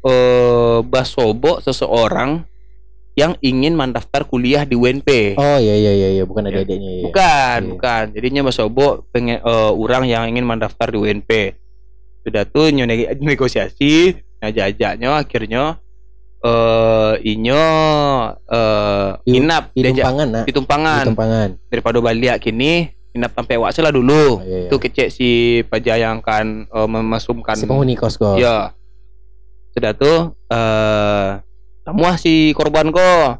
eh basobo seseorang yang ingin mendaftar kuliah di UNP.
Oh iya iya iya iya bukan
Ya.
adik-adiknya ya.
Bukan,
Iya.
bukan. Jadinya basobo pengen eh, orang yang ingin mendaftar di UNP. Sudah tuh neg- negosiasi, ngajajaknya akhirnya eh inyo eh
Di-
inap
Di tumpangan
di tumpangan
Di tumpangan.
daripada balik kini inap sampai wakse lah dulu.
Oh, iya, iya.
Itu kecek si paja yang akan eh, memasumkan.
Si penghuni kos kok.
Ya. Sudah tuh eh namuah si korban ko.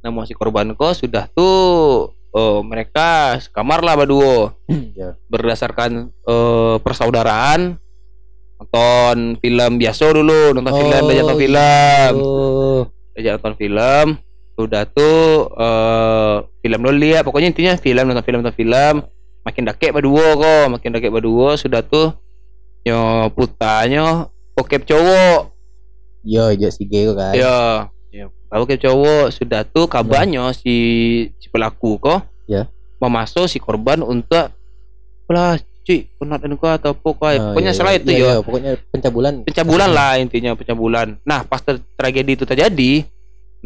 Namuah si korban ko sudah tuh eh, mereka kamar lah berdua
Ya.
berdasarkan eh, persaudaraan nonton film biasa dulu nonton film
Oh,
diajak nonton
iya.
film
Oh.
diajak nonton film udah tuh eh film dulu lihat pokoknya intinya film nonton film nonton film makin dakek berdua kok makin dakek berdua sudah tuh nyo putanya bokep cowok
Yo, jo si G kok kan.
ya ya bokep cowok sudah tuh kabarnya si si pelaku kok
Ya.
memasuk si korban untuk lah cuy penat dan kau atau apa kau
Oh,
pokoknya
iya,
salah
iya.
itu
Iya,
ya
iya, pokoknya pencabulan.
pencabulan lah intinya pencabulan nah pas tragedi itu terjadi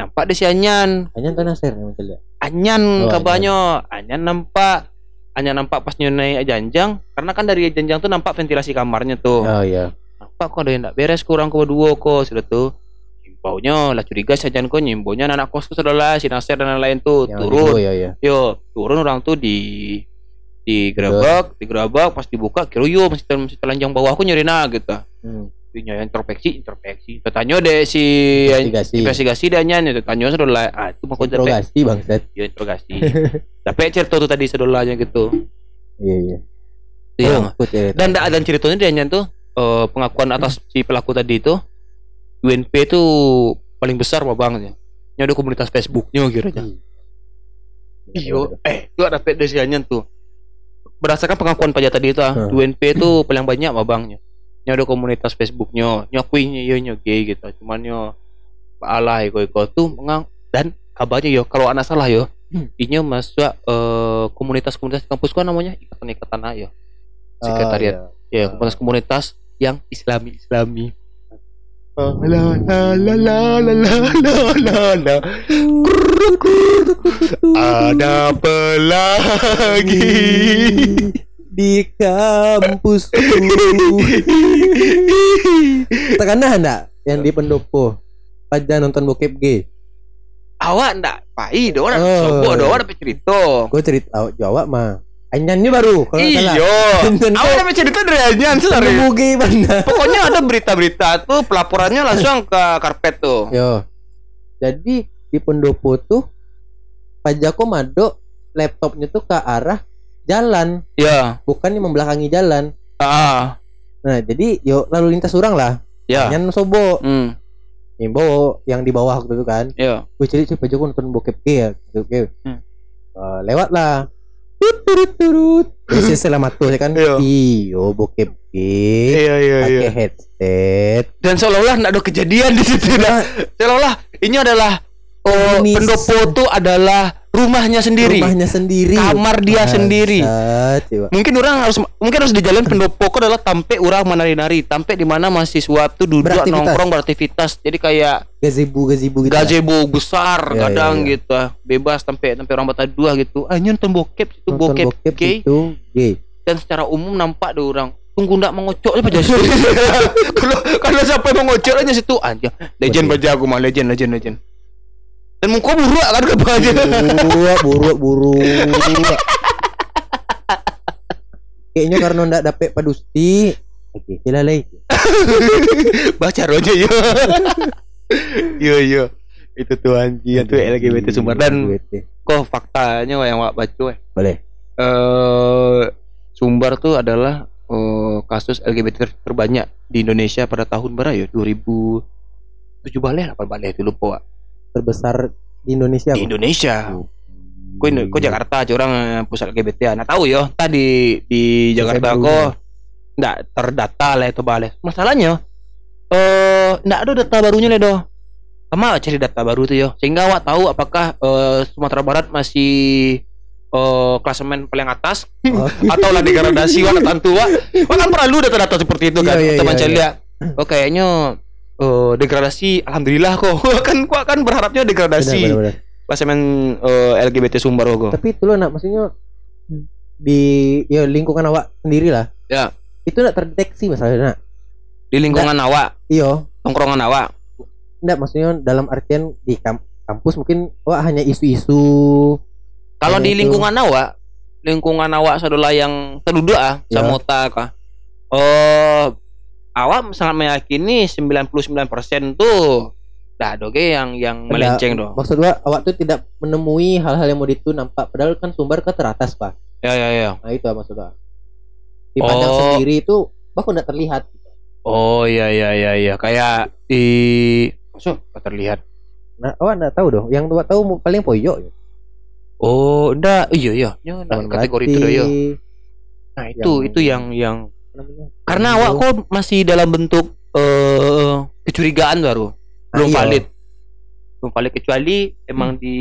nampak deh si Anyan.
Hanya kan Nasir yang mencel ya.
Anyan
Oh,
kabarnya Anyan. nampak. Anyan nampak pas nyunai janjang. Karena kan dari janjang tuh nampak ventilasi kamarnya tuh
Oh iya.
nampak kok ada yang tak beres kurang kedua kok sudah tuh nyimbaunya lah curiga saja kok nyimbaunya anak kos tuh sudah lah si Nasir dan lain-lain tuh
Yang
turun.
ya ya.
yo turun orang tuh di digerebek digerebek pas dibuka kira yo masih masih telanjang bawah aku nyari nah gitu.
Hmm.
Ini introspeksi introspeksi tanya deh si
Investigasi.
investigasi dan nyanyi tanya sudah lah ah itu mau
Interogasi bangsat.
ya interogasi tapi cerita tuh tadi sedolanya gitu
Iya iya.
Iya.
Oh,
dan dan ceritanya dia tuh eh, pengakuan atas si pelaku tadi itu UNP itu paling besar mah bang ya Nya ada komunitas Facebooknya aja Iyo, eh itu ada pedesiannya tuh. Berdasarkan pengakuan pajak tadi itu, ah. UNP itu paling banyak mah bangnya. Nya ada komunitas Facebooknya, nyakuinya yo nyo gay gitu. Cuman yo Allah iko iko tuh mengang dan kabarnya yo kalau anak salah yo,
Hmm.
inya masuk eh, komunitas-komunitas kampus kan namanya ikatan-ikatan ayo. Sekretariat. Ya, komunitas-komunitas yang Islami Islami. La la la la la la la la la. Ada pelagi
di kampusku. Tekanan enggak yang di pendopo? Pada nonton bokep gay.
Awak ndak pai do orang
Oh.
sobo do orang cerita.
Gue cerita oh, Jawa mah. Anyannya baru kalau.
Iyo. Awak namanya cerita dari Anyan sorry.
Gay mana?
Pokoknya ada berita-berita tuh pelaporannya langsung ke karpet tuh.
Yo. Jadi di pendopo tuh Pajako mado laptopnya tuh ke arah jalan,
Ya.
bukan yang membelakangi jalan.
Ah.
Nah, jadi yo lalu lintas orang lah.
Ya.
Nyan sobo,
Hmm.
Nimbo yang di bawah waktu itu kan.
Ya.
Gue cari si nonton bokep ya, gitu.
Hmm.
Eh, lewat lah. Tut turut turut. Biasanya selamat tuh kan.
Iya.
Iyo bokep gay.
Iya iya
Pakai headset.
Dan seolah-olah nggak ada kejadian di situ dah. Seolah-olah ini adalah oh,
Ini
pendopo tuh adalah rumahnya sendiri.
Rumahnya sendiri.
Kamar dia sendiri.
Bangsat, coba.
Mungkin orang harus mungkin harus di jalan pendopo kok adalah tampe orang menari-nari, tampe di mana mahasiswa tuh duduk
Beraktivitas.
nongkrong beraktivitas. Jadi kayak
Gazebo gazebo gitu.
gazebo besar
Iya,
kadang
iya, iya.
gitu. Bebas tampe tampe orang bata dua gitu. Ah, nonton bokep itu bokep,
bokep
gay
itu gay.
dan secara umum nampak ada orang tunggu ndak mengocok aja baja kalau kalau sampai mengocok aja situ aja legend baja aku mah legend legend legend dan muka buruk kan ke baja
Buruk, buruk, buruk. Kayaknya karena ndak dapet padusti, Oke, sila lagi.
baca aja yo. Yo yo. Itu tuh anjing. Itu LGBT sumber dan kok faktanya yang wak baca eh
boleh.
eh, Sumbar tuh adalah eh, kasus LGBT ter- terbanyak di Indonesia pada tahun berapa ya? 2007 balik apa balik itu lupa Wak.
Terbesar di Indonesia.
di? Indonesia Kau
Hmm.
kau Jakarta aja orang eh, pusat LGBT nah tahu yo tadi di Jakarta kok nggak terdata lah itu balik masalahnya eh nggak ada data barunya lah doh sama cari data baru tuh yo sehingga awak tahu apakah eh, Sumatera Barat masih eh klasemen paling atas
Oh.
atau lah degradasi wah tentu wah kan perlu data-data seperti itu kan
Iya, iya,
teman
iya,
saya
iya.
lihat oh kayaknya eh, degradasi alhamdulillah kok kan gua kan berharapnya degradasi
benar, benar.
klasemen eh, LGBT Sumbar kok
Tapi itu lo nak maksudnya di ya lingkungan awak sendiri lah.
Ya.
Itu nak terdeteksi masalahnya. Nak.
di lingkungan awak
Iyo,
tongkrongan awak
enggak maksudnya dalam artian di kam- kampus mungkin awak hanya isu-isu
kalau
Ya,
di
itu.
lingkungan awak lingkungan awak saudara yang terduduk ah
Ya.
samota kah oh awak sangat meyakini 99% tuh dah doge yang yang
Ada-
melenceng doh
maksud gua awak tuh tidak menemui hal-hal yang mau itu nampak. Padahal kan sumber ke teratas pak.
Ya ya ya.
Nah itu maksud gua. Dipandang
Oh.
sendiri itu bahkan tidak terlihat.
Oh iya iya iya iya kayak di so terlihat.
Nah awak tidak tahu dong yang awak tahu paling poyok ya.
oh enggak iya iya. Ya, nah, kategori itu yo nah itu
Yang-
itu yang yang? Karena
Yang
awak kok masih dalam bentuk eh kecurigaan baru belum
Ah, iya.
valid. Belum valid kecuali emang di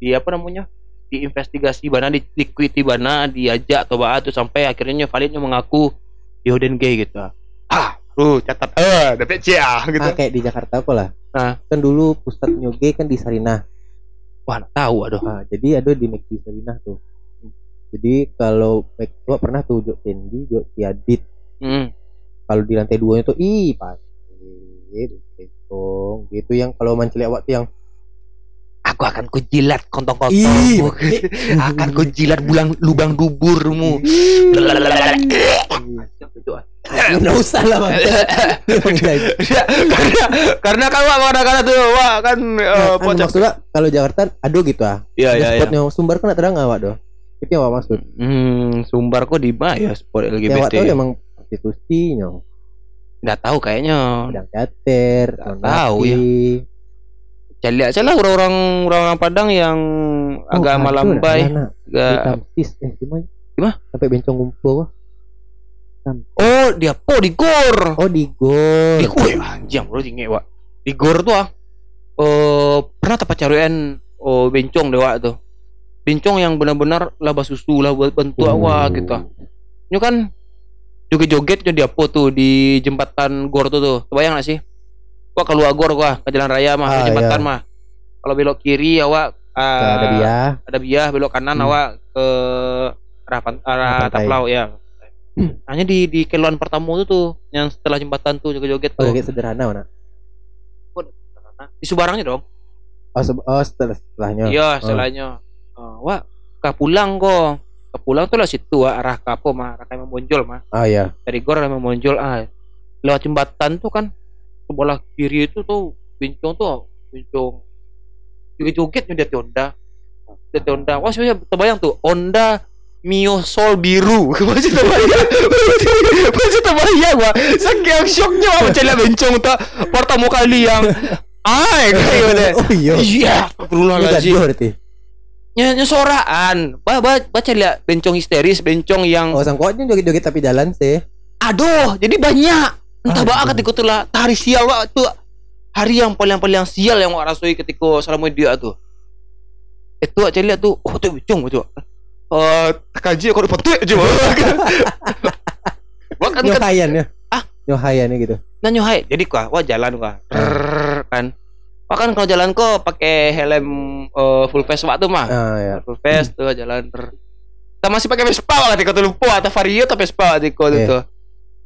di apa namanya? Diinvestigasi bana di diikuti bana diajak atau apa tuh sampai akhirnya validnya mengaku yo dan gay gitu. Ah lu catat. Eh dapat C ah gitu.
Ah kayak di Jakarta kok lah.
Ah.
kan dulu pusat nyoge kan di Sarinah.
Wah tahu aduh.
Ah, jadi ada di McD Sarinah tuh jadi kalau Mac gua pernah tuh Jok Candy Jok Tiadit
hmm.
kalau di lantai duanya tuh ih pasti. Betul gitu yang kalau manceli awak tuh yang
aku akan kujilat kontong-kontong.
Ih,
akan kujilat bulang lubang duburmu.
Nggak usah lah
karena karena kan wah kadang-kadang tuh wah kan eh,
Nah, anu,
pocong.
maksudnya kalau Jakarta ada gitu ah.
Iya iya iya.
spotnya sumber kan terang awak doh itu awak maksud
Hmm, Sumbar kok di mana ya sport LGBT?
emang prostitusinya
Nggak tahu kayaknya. Nggak
non
tahu ya. Cari aja lah orang-orang orang Padang yang
Oh,
agama
ada,
lambai.
ada, nak. Di
Gak...
Tamsis eh gimana
Gimana?
sampai bencong ngumpul wah.
Oh, dia po di gor.
oh di gor
Di gor ya, anjing bro tinggi wa. Di gor tuh ah. Eh, pernah tempat carian oh bencong dewa tuh. Bencong yang benar-benar laba susu lah buat bantu
Hmm.
awak gitu. Ini kan joget-joget dia po tuh di jembatan gor tuh tuh. Kebayang gak sih? Wah keluar gor gua ke jalan raya mah,
Ah,
ke jembatan
iya.
mah. Kalau belok kiri awak ah,
ada dia
ada biah belok kanan
Hmm.
awak ke arah pan- arah taplau ya. Hanya di di keluan pertama itu tuh yang setelah jembatan tuh joget-joget
oh
tuh.
kayak sederhana mana
Di Subarangnya dong.
oh, se- oh setelah setelahnya
Iya, setelahnya. Oh, wah, ke pulang kok. Ke pulang tuh lah situ ah, arah kapo mah, arah kayak monjol mah.
oh iya
Dari gor arah monjol ah. Lewat jembatan tuh kan sebelah kiri itu tuh bincong tuh bincong joget-jogetnya dia Honda. Dia Honda. Wah, saya terbayang tuh Honda Mio Sol biru. Masih terbayang. Masih terbayang wah. Saking shocknya wah lihat bencong tuh pertama kali yang Ay, kayak gitu.
oh iya
Iya, astagfirullahaladzim.
gaduh berarti
Nya nya soraan. Ba, ba, baca lihat bencong histeris, bencong yang
oh sangkotnya joget-joget tapi jalan sih
aduh, jadi banyak. Entah bah ketika itu lah hari sial wak tuh hari yang paling paling sial yang wak rasoi ketika salam dia tuh. Itu aja lihat tuh, oh tuh bencong tuh. Eh, kaji aku dapat tuh aja. Wah kan kan
nyohayan ya
Ah?
nyohayan ya gitu
nanyo hai. Jadi kok wah jalan kok. kan. Wah kan kalau jalan kok pakai helm eh, full face waktu mah.
ah ya
full face tuh jalan ter kita masih pakai Vespa lah tiko tuh lupa atau Vario atau Vespa tiko
Iya.
tuh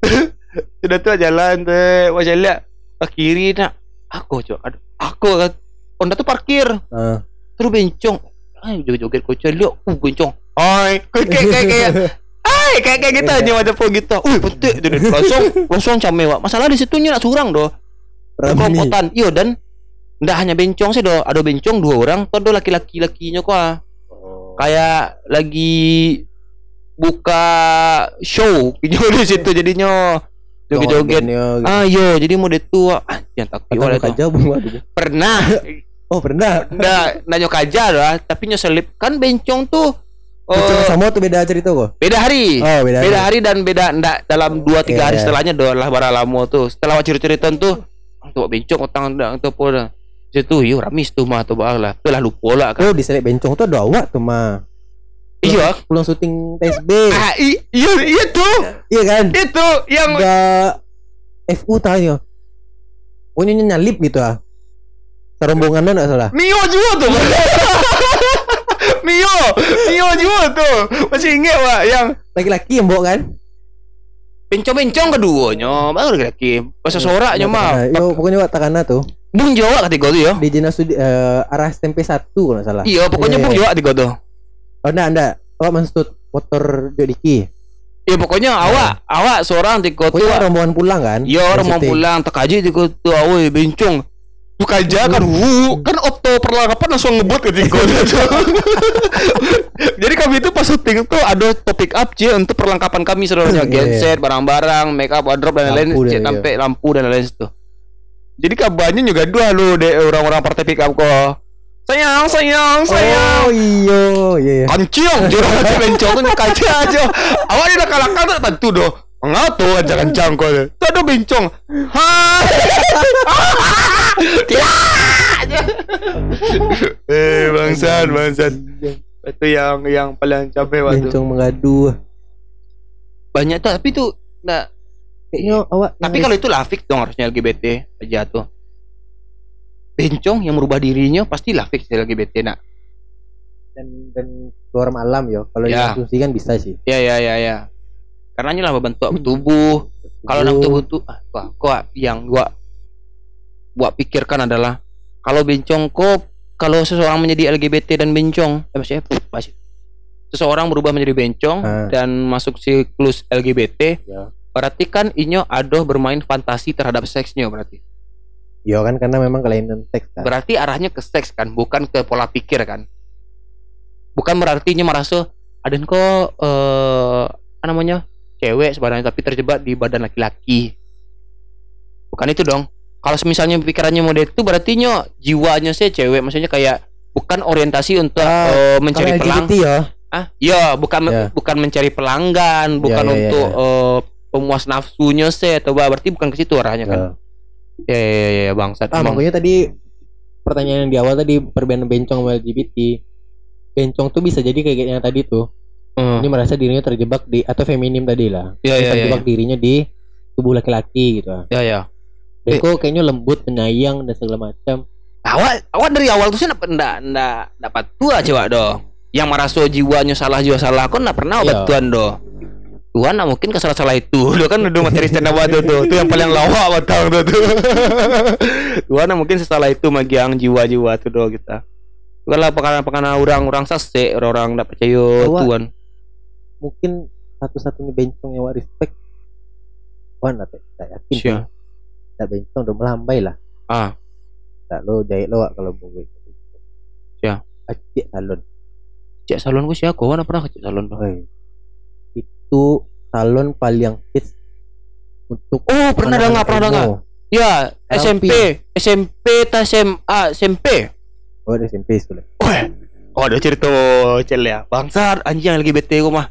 sudah tuh jalan tuh wajah lihat ke kiri nak aku cok aduh aku kan Honda tuh parkir
Ah.
terus bencong ay joget-joget kocok lihat uh bencong ay kayak kayak kayak kayak ay Hai, kayak kayak gitu aja macam pun gitu. Wih, betul. Jadi langsung langsung came wak. Masalah di situ nak curang doh. Kompotan. Iyo dan ndak hanya bencong sih doh. Ada bencong dua orang, tuh ada laki-laki lakinya kok. ah. Kayak lagi buka show pinjol di situ jadinya joget-joget.
Joget.
Ah, yo, jadi mode itu ah, yang tak
bung aduh.
Pernah
Oh pernah.
ndak nanya kaja lah, tapi nyoselip kan bencong tuh
Oh,
eh,
sama tuh beda cerita kok.
beda hari.
Oh beda.
beda hari dan beda ndak dalam dua tiga
Iya,
hari
iya.
setelahnya doa lah bara lamo tuh setelah cerita tuh untuk bencong utang ndak untuk apa dah situ yo ramis tuh mah tuh lah tuh lah lupa lah kan
Oh di selek bencong tuh ada awak tuh mah.
iya
Pulang syuting TSB.
ah, iya iya tuh
Iya kan?
itu yang
Enggak FU tanya. Pokoknya nyalip gitu ah. Serombongannya enggak salah.
Mio juga tuh Mio Mio juga tuh masih inget pak yang
Laki-laki yang bawa kan?
bencong-bencong keduanya baru lagi bahasa soraknya mah
Nah, Yo pokoknya wak takana tuh.
Bung Jawa ketiga tuh ya
Di Jinasudi eh, arah SMP 1 kalau salah.
iya pokoknya
Iya,
bung
iya.
Jawa ketiga tuh
Oh enggak enggak. Oh maksud motor Jodiki.
iya pokoknya awak awak seorang tiga tuh
Pokoknya rombongan pulang kan?
Iya
Syuting.
pulang tak aja di kota awe bencong. Tuh kaja kan wu kan auto perlengkapan langsung ngebut ke tiga Jadi kami itu pas syuting tuh ada topik up C untuk perlengkapan kami sebenarnya genset, barang-barang, make up, wardrobe dan lain-lain, sampai lampu dan lain-lain. Jadi kabarnya juga dua lo deh orang-orang partai pick up kok. Sayang, sayang, sayang.
Oh iya, iya. iya.
Kancing, jangan aja bencong tuh kaca aja. Awak dia nak kalahkan tuh tentu doh. Enggak tuh kancang kau deh. Tuh ada bencong. Tidak. eh bangsat bangsat. Itu yang yang paling capek waktu.
Bencong mengadu.
Banyak tuh tapi tuh nah,
Kayaknya awak
tapi kalau itu lafik dong harusnya LGBT aja tuh. Bencong yang merubah dirinya pasti lafik sih LGBT nak.
dan dan keluar malam yo. Kalau
Ya.
diasumsi kan bisa sih.
Ya ya ya ya. Karena lah bentuk tubuh. Kalau nang tubuh tuh ah, gua, gua yang gua gua pikirkan adalah kalau bencong kok kalau seseorang menjadi LGBT dan bencong, eh maksudnya masih seseorang berubah menjadi bencong
Ah.
dan masuk siklus LGBT,
Ya.
Berarti kan inyo adoh bermain fantasi terhadap seksnya berarti.
Yo kan karena memang kelainan seks kan.
Berarti arahnya ke seks kan, bukan ke pola pikir kan. Bukan berarti inyo merasa ada kok eh apa namanya? cewek sebenarnya tapi terjebak di badan laki-laki. Bukan itu dong. Kalau misalnya pikirannya mode itu berarti nyo jiwanya sih cewek, maksudnya kayak bukan orientasi untuk
Ah,
eh, mencari
Kalau
pelang.
LGBT ya.
Ah, iya, bukan
Ya.
bukan mencari pelanggan, bukan
ya, ya,
untuk eh, pemuas nafsunya sih atau apa. berarti bukan ke situ arahnya kan.
Ya.
Ya ya ya, ya bangsat.
Ah,
emang.
makanya tadi pertanyaan yang di awal tadi perbedaan bencong sama LGBT. Bencong tuh bisa jadi kayak yang tadi tuh.
Hmm.
Ini merasa dirinya terjebak di atau feminim tadi lah.
Ya ya ya.
terjebak dirinya di tubuh laki-laki gitu.
Ya ya. Eh.
kok kayaknya lembut, penyayang dan segala macam.
awak awak dari awal tuh sih ndak ndak ndak dapat tua coba do yang merasa jiwanya salah jiwa salah kok ndak pernah obat
Iya.
tuan do Tuhan nah mungkin kesalah salah itu do kan udah materi stand up tuh tuh itu yang paling lawak batang tuh tuh Tuhan nah mungkin sesalah itu magiang jiwa-jiwa tuh do kita bukan lah pekana pekana orang-orang sase orang-orang ndak percaya Tuhan
Mungkin satu-satunya bencong yang respect. Wah, nggak tak yakin. Sih. Nggak bencong udah melambai lah.
ah
Tak lo jahit lo kalau mau gue.
Sia.
Acik salon.
cek salon gue siapa gue pernah ke cek salon
Oi. Itu salon paling hits untuk
oh pernah dengar pernah dengar. Ya. SMP SMP ta SMA SMP
Oh, ada SMP sekolah.
Oh ada cerita cel ya? Bangsat anjing lagi bete gua mah.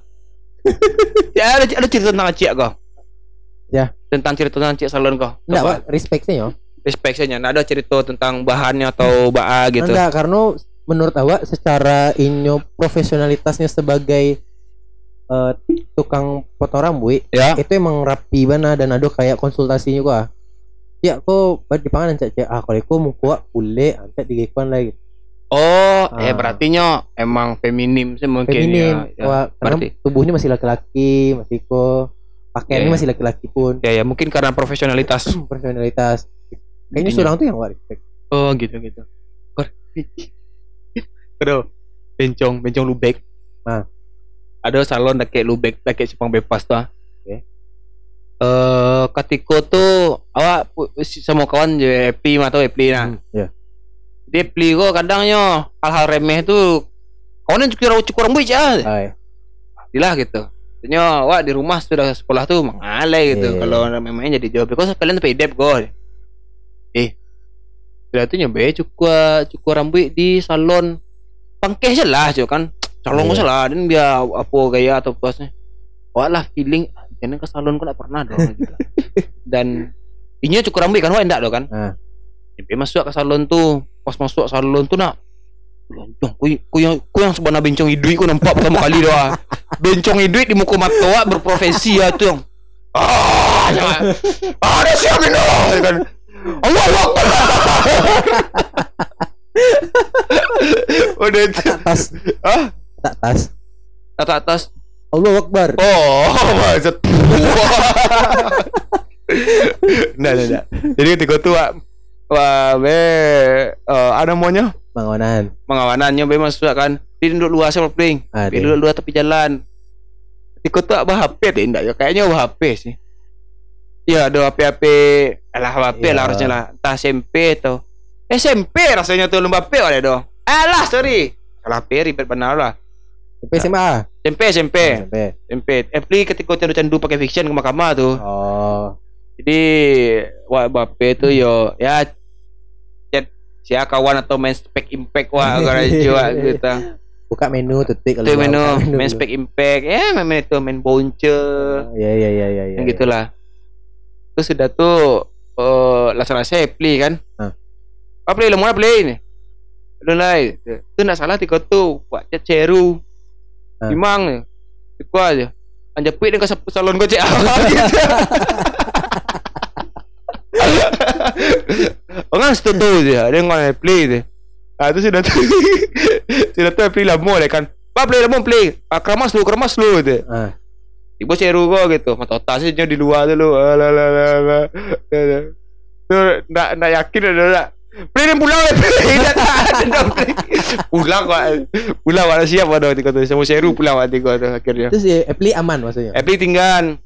Ya ada, ada cerita tentang Acik kau
Ya.
Tentang cerita tentang Acik salon kau
Enggak, respectnya ya.
Respectnya Nah ada cerita tentang bahannya atau baa gitu.
Enggak, karena menurut awak secara inyo profesionalitasnya sebagai eh, tukang potong rambut
Ya
itu emang rapi bana dan ada kayak konsultasinya gua. Ya, kok di panganan cak cak ah kalau aku mau kuat boleh di gekuan lagi.
Oh eh
Ah.
berarti nyo Emang feminim sih mungkin
Feminim,
ya, ya.
Wah, karena
berarti.
tubuhnya masih laki-laki, masih kok pakaiannya
Ya, ya.
masih laki-laki pun.
ya ya mungkin karena profesionalitas
Personalitas. Kayaknya
Iya.
surang tuh yang gua respect.
Oh gitu gitu Aduh Bencong Bencong lubek
Ah.
Ada salon pakai lubek pakai simpang bebas tuh ah.
Oke.
eh ketika tuh awak sama kawan je Epli mah tau Epli nah
Hmm, ya.
dia Epli kok kadangnya hal-hal remeh tuh kawan cukur cukur rambut aja
Ay.
lah gitu Tanya, wah di rumah sudah sekolah tuh mengalai gitu.
Iya.
Kalau memangnya jadi jawab, kok kalian tuh dep go. Eh, sudah tuh nyoba cukur cukur rambut di salon pangkeh aja lah, cuy kan. Calon
Iya.
yeah. salah, dan biar apa gaya atau pasnya. Wah lah feeling, jangan ke salon kok nggak pernah dong. gitu. Dan ini cukur rambut kan, wah enggak dong kan.
Ah.
Sampai masuk ke salon tuh, pas masuk salon tuh nak Bencong, ku, ku yang ku yang sebenarnya bencong hidui ku nampak pertama kali doa. Bencong hidui di muka mata wak berprofesi ya tuh yang ah ya. ada siapa ini kan Allah Akbar udah itu ah
Tak tas.
atas atas.
Allah Akbar.
oh maksud nah nah nah jadi ketika tuh wak wah be eh, ada maunya?
Bangunan.
pengawanannya be masuk kan duduk luar sama pling
Ada.
dia duduk luar tepi jalan. Tiko tuh apa HP deh enggak ya. Kayaknya apa HP sih. Ya ada HP HP alah HP
Iya.
lah harusnya lah. Entah SMP atau SMP rasanya tuh lomba HP ada dong alah sorry. Salah HP ribet benar lah
SMP SMA.
SMP SMP
SMP.
SMP Apli ketika candu-candu pakai fiction ke mahkamah tuh.
Oh.
jadi wah HP tuh yo. Ya chat si kawan atau main spek impact wah gara jiwa gitu.
Buka menu titik
itu menu
buka
main spek impact. Ya main, main itu main bonce.
Ya ya ya ya ya.
gitulah. Terus sudah tuh eh laksana saya play kan?
Hah.
apa play lo mau play ini? Udah lah itu nak salah tiga tuh. Buat ceru Imang itu aja anjapit dengan ke salon gue cek Orang situ tuh dia, dia ngomong play dia. Ah tu sudah tu, sudah tu play lah mau kan. Pak play lah play. Ah keramas lu, keramas lu dia.
Ah.
Ibu seru kok gitu. Mata otak sih di luar dulu. Alah lah lah lah. Tu nak nak yakin ada Play dia pulang lah. Play dah tak ada kok. Kok siap pada waktu itu. Semua seru pulang waktu itu akhirnya.
Terus ya aman maksudnya.
Epi tinggal.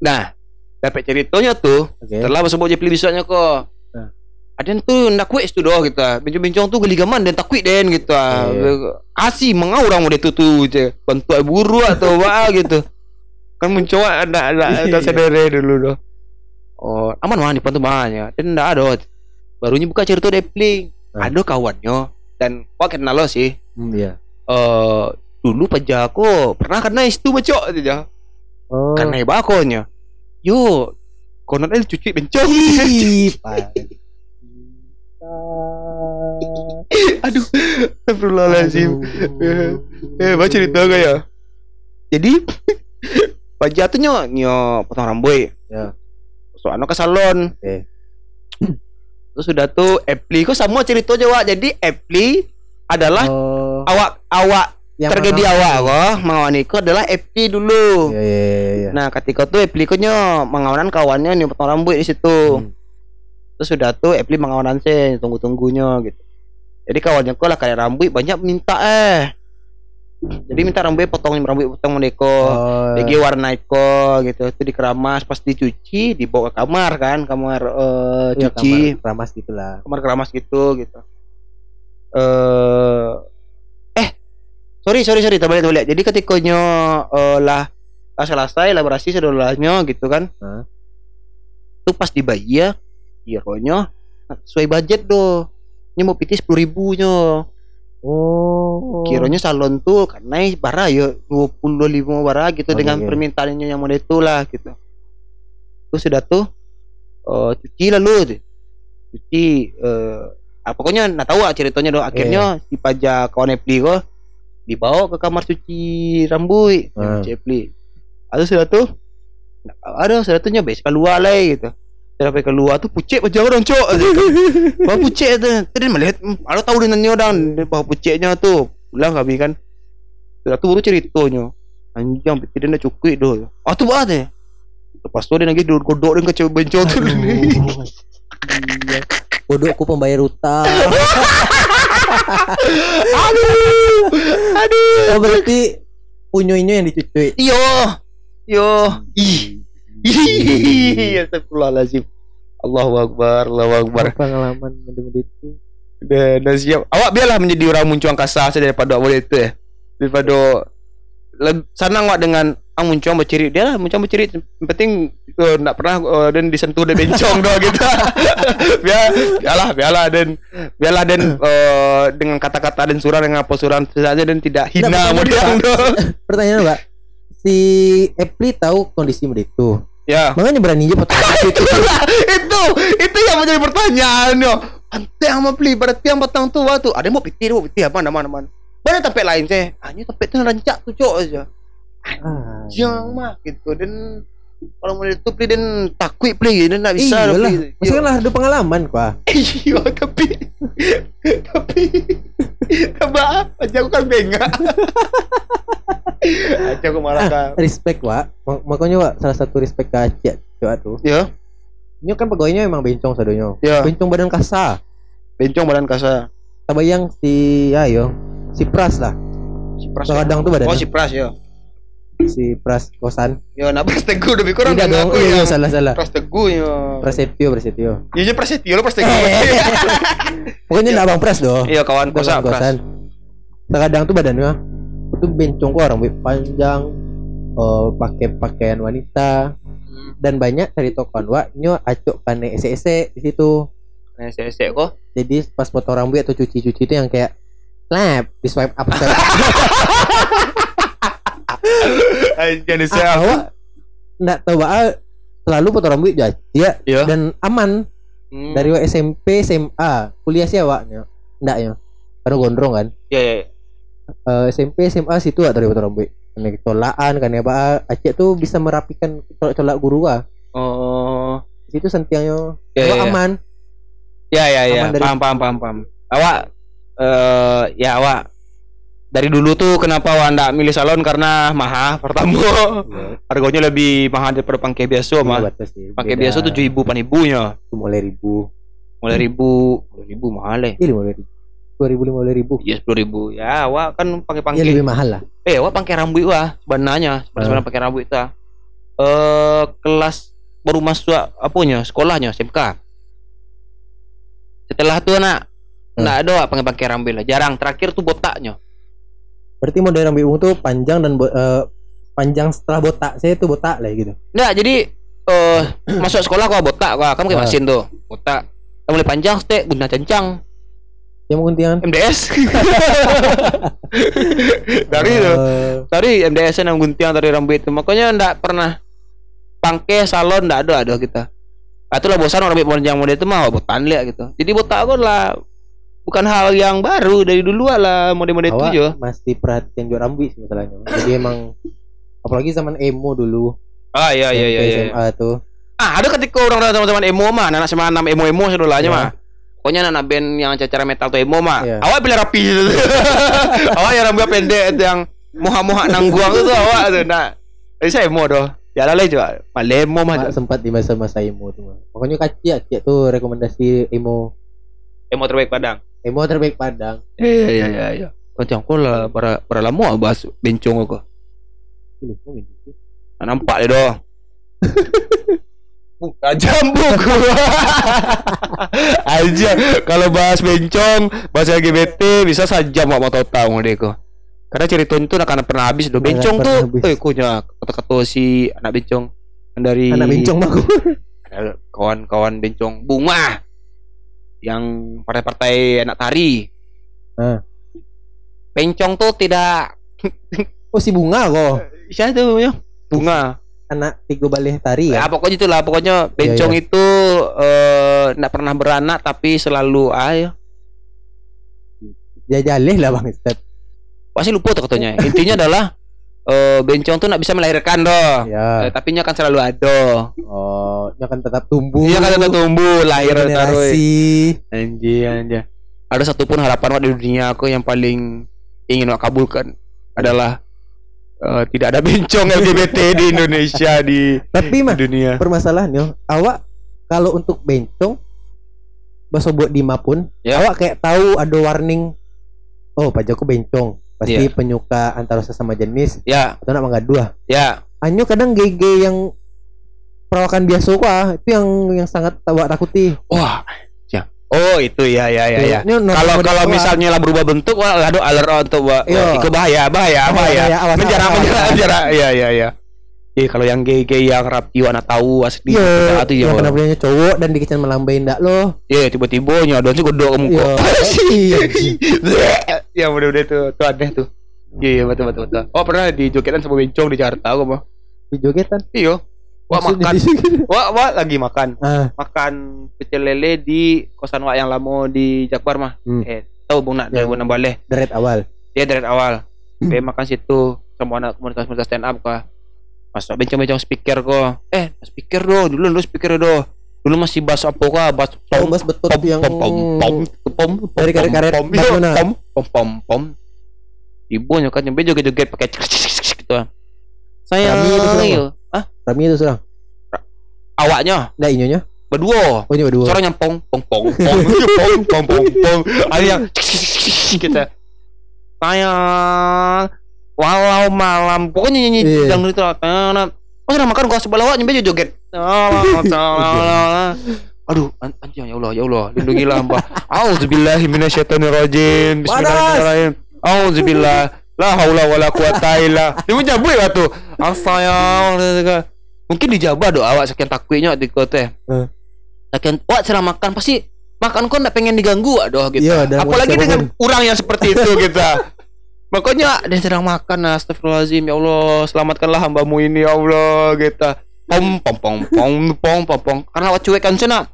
Nah, dapat ceritanya tuh
Oke.
setelah sebut je pilih besoknya kok.
Nah.
Ada yang tu nak kuit tu doh gitu. Bincang-bincang tu geli gaman dan tak kuit den gitu.
Iya.
Asih mengau orang mau tu tu je. Bentuk buru atau apa gitu. Kan mencoba ada ada ada saudara dulu doh. Oh, aman mah di pantu mahanya. Dan ada. Barunya buka cerita dia pilih.
Ah.
Ada kawannya dan kau kenal lo sih.
Hmm, iya.
Eh dulu pajak aku pernah kena itu bacok aja.
Oh.
Kan naik bakonya. Yo, konon el cuci bencong. Aduh, astagfirullahaladzim. Eh, baca cerita gak ya? Jadi, Pak jatuhnya nyo potong rambut.
Ya.
So, anak ke salon.
Oke.
Terus sudah tuh Epli kok sama cerita aja Wak. Jadi Epli adalah
Oh,
awak awak
yang
tragedi
mana?
awak kok. Mengawani kok adalah Epli dulu.
Iya iya iya iya.
Nah, ketika tuh Epli kok nyo mengawanan kawannya nih potong rambut di situ.
Hmm.
Terus sudah tuh Epli mengawanan sih tunggu-tunggunya gitu. Jadi kawannya kok lah kayak rambut banyak minta eh. Jadi minta rambut potong rambut potong mendeko.
Oh.
Warna iko gitu. Itu dikeramas pas dicuci dibawa ke kamar kan, kamar
Iya,
cuci,
kamar ramas gitulah.
kamar keramas gitu gitu. Eh eh sorry sorry sorry terbalik terbalik. Jadi ketika nyo eh, lah selesai elaborasi sedolahnya gitu kan.
Hah?
Tuh pas dibayar Kironya sesuai budget doh. Ini mau piti sepuluh ribu nyo.
Oh.
Kiranya salon tuh karena bara ya 25 bara gitu
Oke,
dengan
oke.
permintaannya yang model itu lah gitu. Terus sudah tuh eh cuci lalu tuh. Cuci eh ah, pokoknya nggak tahu ah ceritanya doh. Akhirnya si pajak kawan Epli kok dibawa ke kamar cuci rambut
Hmm.
hmm. Epli. Ada sudah tuh ada sudah tuh nyoba keluar lah gitu. Sampai keluar tuh pucet pajak orang cok. Bawa pucet tu. Tadi melihat Ada tahu dengan ni orang Dia bawa pucetnya tu Pulang kami kan Sudah tu baru ceritanya Anjang dia nak cukui tu Ah tu buat deh Lepas tu dia lagi duduk godok dengan cewek bencong tu
Iya. Bodohku pembayar utang.
Aduh Aduh
oh berarti punyoinya yang dicuci.
Iyo. Yo. Ih. Astagfirullahaladzim. Allahu Akbar, Allahu Akbar.
Pengalaman mode-mode itu.
Dah siap. Awak biarlah menjadi orang muncung angkasa saja daripada awak itu ya. Daripada senang awak dengan ang muncung bercerit dia lah muncung bercerit yang penting uh, nak pernah uh, dan disentuh dan bencong doang gitu biar biarlah biarlah dan biarlah dan uh, dengan kata-kata dan surah dengan apa surah saja dan tidak hina
Nggak,
mau dia
Pak.
doang.
Pertanyaan Mbak. Si Epli tahu kondisi mode itu.
ya
Makanya berani aja potong itu.
itu itu yang menjadi pertanyaan yo Antek sama beli pada tiang batang tua tu. Ada mau piti, mau piti apa nama nama. Mana tempat lain sih? Hanya tempat tu rancak tu cok aja.
Ah,
Jangan mah gitu dan kalau mau itu beli dan takut beli dan tak bisa
Iya lah. Maksudnya lah ada pengalaman kok.
Iya tapi tapi apa aja aku kan bengak. aja aku marah
Ah, respect Wak. Mak- Makanya Wak salah satu respect ke Aceh coba tuh.
Ya,
Ini kan pegawainya emang bencong sadonya.
ya.
Bencong badan kasa.
Bencong badan kasa.
Bayang si ayo si Pras lah.
Si Pras.
Kadang tuh badannya.
Oh si Pras ya.
Si Pras kosan.
Ya, nak Pras teguh lebih kurang
Tidak dong.
aku
Iya, iya, salah salah.
Pras teguh ya.
Prasetyo, Prasetyo.
Iya, iya Pras Setio lo Pras teguh.
Pokoknya enggak Bang Pras doh.
Iya kawan kosa
Kawan kosan. Terkadang tuh badannya itu bencong kok rambut panjang, eh pakai pakaian wanita dan banyak cerita kawan wa nyo acok pane ese-ese di situ.
Saya saya kok.
Jadi pas potong rambut atau cuci-cuci itu yang kayak slap di swipe up swipe up.
Jadi
Ah,
saya
awak nggak tahu ah, selalu potong rambut aja ya
Iya.
dan aman
Hmm.
dari SMP SMA kuliah sih awaknya nggak ya karena gondrong kan
ya ya. ya.
Eh, SMP SMA situ atau dari potong rambut karena tolaan kan ya pak Aceh tuh bisa merapikan colak-colak guru ah
Oh.
situ sentiangnya
Ya,
Awak
ya, ya.
aman
Ya ya ya.
Dari-
Paham paham paham paham. Awak eh ya awak dari dulu tuh kenapa awak ndak milih salon? Karena mahal pertama. Harganya lebih mahal daripada pangke biasa mah
Iya,
pangke
Beda.
biasa tujuh ribu pan ibunya
mulai ribu.
Mulai ribu. Ribu mahal eh
iya lima ribu. Dua ribu lima ribu.
Iya sepuluh ribu. Ya awak kan pakai
iya
pangke
lebih mahal lah.
Eh, wah pakai rambut wah sebenarnya. Sebenarnya pakai rambut itu. Eh kelas baru masuk apanya sekolahnya SMK. Setelah itu nak.
Hmm.
Nggak ada pakai pakai rambut lah. Jarang. Terakhir tuh botaknya.
Berarti model rambut ungu tuh panjang dan eh, panjang setelah botak saya tuh botak lah gitu
Nggak jadi eh masuk sekolah gua botak gua kan pakai
Ah.
mesin tuh. Botak. Yang mulai panjang stek guna kencang.
yang guntingan
MDS. dari itu.
Eh,
Dari MDS yang guntiang dari rambut itu. Makanya ndak pernah pangke salon ndak ada ada kita. Ah, itulah bosan orang rambut panjang model itu mah botan lihat gitu. Jadi botak aku lah bukan hal yang baru dari dulu lah model-model itu jo.
masih perhatian jual rambut sih masalahnya jadi emang apalagi zaman emo dulu
Ah iya iya iya. Iya.
SMA tuh
Ah ada ketika orang teman-teman emo mah anak sama enam emo emo sedulanya
Iya.
mah. Pokoknya anak band yang cacara metal tuh emo mah.
Iya.
Awak pilih rapi gitu. awak yang rambut pendek itu yang moha-moha nangguang itu awak tuh nah. Jadi saya emo doh. Ya lah juga. Malah emo mah.
Sempat di masa-masa emo tuh Mak. makanya kaki ya tuh rekomendasi emo
Emo terbaik Padang.
Emo terbaik Padang.
Iya iya iya iya. Macam aku lah para para lama bahas bencong aku.
Kok
nampak deh doh. Buka jambuk aja kalau bahas bencong bahas LGBT bisa saja mau mau tahu tahu deko karena cerita itu akan pernah habis do
Nggak
bencong tuh eh kunya kata-kata si anak bencong. Dari
anak bencong mah aku.
Kawan-kawan bencong. Bunga yang partai-partai anak tari.
Ah.
bencong tuh tidak
oh si bunga kok?
Siapa tuh ya bunga.
Anak tiga balih tari
ya?
Ya
pokoknya itulah. Pokoknya bencong itu eh enggak pernah beranak tapi selalu ayo
jajaleh lah bang Ustad
pasti lupa tuh katanya. Intinya adalah eh bencong tuh enggak bisa melahirkan doh
ya
Eh, tapi nya akan selalu ada.
Oh nya akan tetap tumbuh.
Iya kan tetap tumbuh lahir taruh
generasi.
Anjir anjir. Ada satu pun harapan Wak, di dunia aku yang paling ingin Wak kabulkan adalah eh, tidak ada bencong LGBT di Indonesia di,
tapi mah
dunia.
permasalahannya awak kalau untuk bencong bahasa buat Dima pun
Ya.
awak kayak tahu ada warning oh pajakku bencong pasti
Iya.
penyuka antara sesama jenis
Ya,
atau nak menggaduh.
ya.
Anyo kadang GG yang perawakan biasa wah itu yang yang sangat tawa takuti.
Wah. Ya. Oh, itu ya ya ya ya.
Ini nonton
Kalau kalau misalnya lah berubah bentuk, wah aduh alert untuk wah,
Iya.
itu bahaya, bahaya,
Bahaya,
bahaya.
bahaya. Awas,
Menjara,
awas,
menjara,
awas.
menjara. Iya, iya, iya. Iya, kalau yang gay-gay yang rapi anak tahu asli
Iya,
itu ya.
yang kenapa cowok dan dikecil melambai ndak lo.
Iya, tiba-tiba nyodon sih godok ke muka.
Iya.
ya udah-udah tuh, tuh aneh tuh. Iya, iya betul betul betul. Oh, pernah di jogetan sama bencong di Jakarta gua mah.
Di jogetan.
Iya. Wah makan. Wah, wah lagi makan.
Ah,
Makan pecel lele di kosan wak yang lama di Jakbar mah.
Hmm.
Eh, tahu Bung nak dari Bung Baleh.
deret awal.
Dia dari awal.
Hmm.
Makan situ sama anak komunitas-komunitas stand up kah. Masuk bencong-bencong speaker kok. Eh, speaker do, dulu dulu speaker do. Dulu masih bass apa kah? Bass
Oh,
pom
bas betul
pom
yang
pom pom pom pom
Dari karet-karet
pom iya,
Bagaimana?
pom pom pom pom. Ibu nyokap nyampe pakai cek cek cek gitu. Saya iya. ah
Rami itu sudah.
awaknya
Ndak inyonya.
berdua.
Oh, ini berdua.
Suaranya pong pong pong pong pong pong pong pong. Ada yang kita. Sayang walau malam pokoknya nyanyi
Iya.
dangdut itu lah. Oh sudah makan gua sebelah nyampe joget. Aduh, an- anjing ya Allah, ya Allah, lindungilah hamba. Auzubillahi minasyaitonirrajim. Bismillahirrahmanirrahim. Auzubillah. La haula wala quwata illa. Dia pun jabut lah tu. Asayang. Mungkin dijabah doa awak sekian takutnya di kota.
Hmm.
Sekian awak serah makan pasti makan kau ndak pengen diganggu aduh gitu.
Iya,
Apalagi dengan orang yang seperti itu kita. Makanya dia sedang makan astagfirullahalazim ya Allah selamatkanlah hambamu ini ya Allah gitu. Pom pom pom pom pom pom pom karena awak cuek kan sana.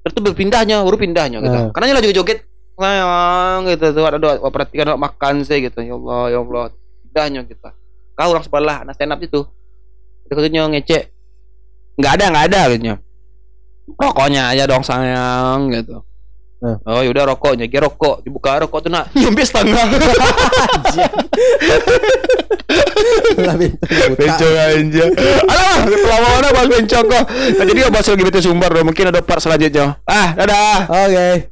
Terus tuh berpindahnya, baru pindahnya gitu.
Ah.
Karena lagi joget sayang gitu tuh ada doa perhatikan awak makan saya gitu ya Allah ya Allah pindahnya gitu. Kau orang sebelah anak stand up itu. Katanya ngecek. Enggak ada, enggak ada katanya. Rokoknya aja dong sayang gitu.
Ah.
Oh yaudah rokoknya, dia rokok dibuka rokok tuh nak nyampe setengah. Bencong aja. Alah, lama mana bang bencong kok. Nah, jadi bahas lagi betul sumber dong. Mungkin ada part selanjutnya. Ah, dadah.
Oke.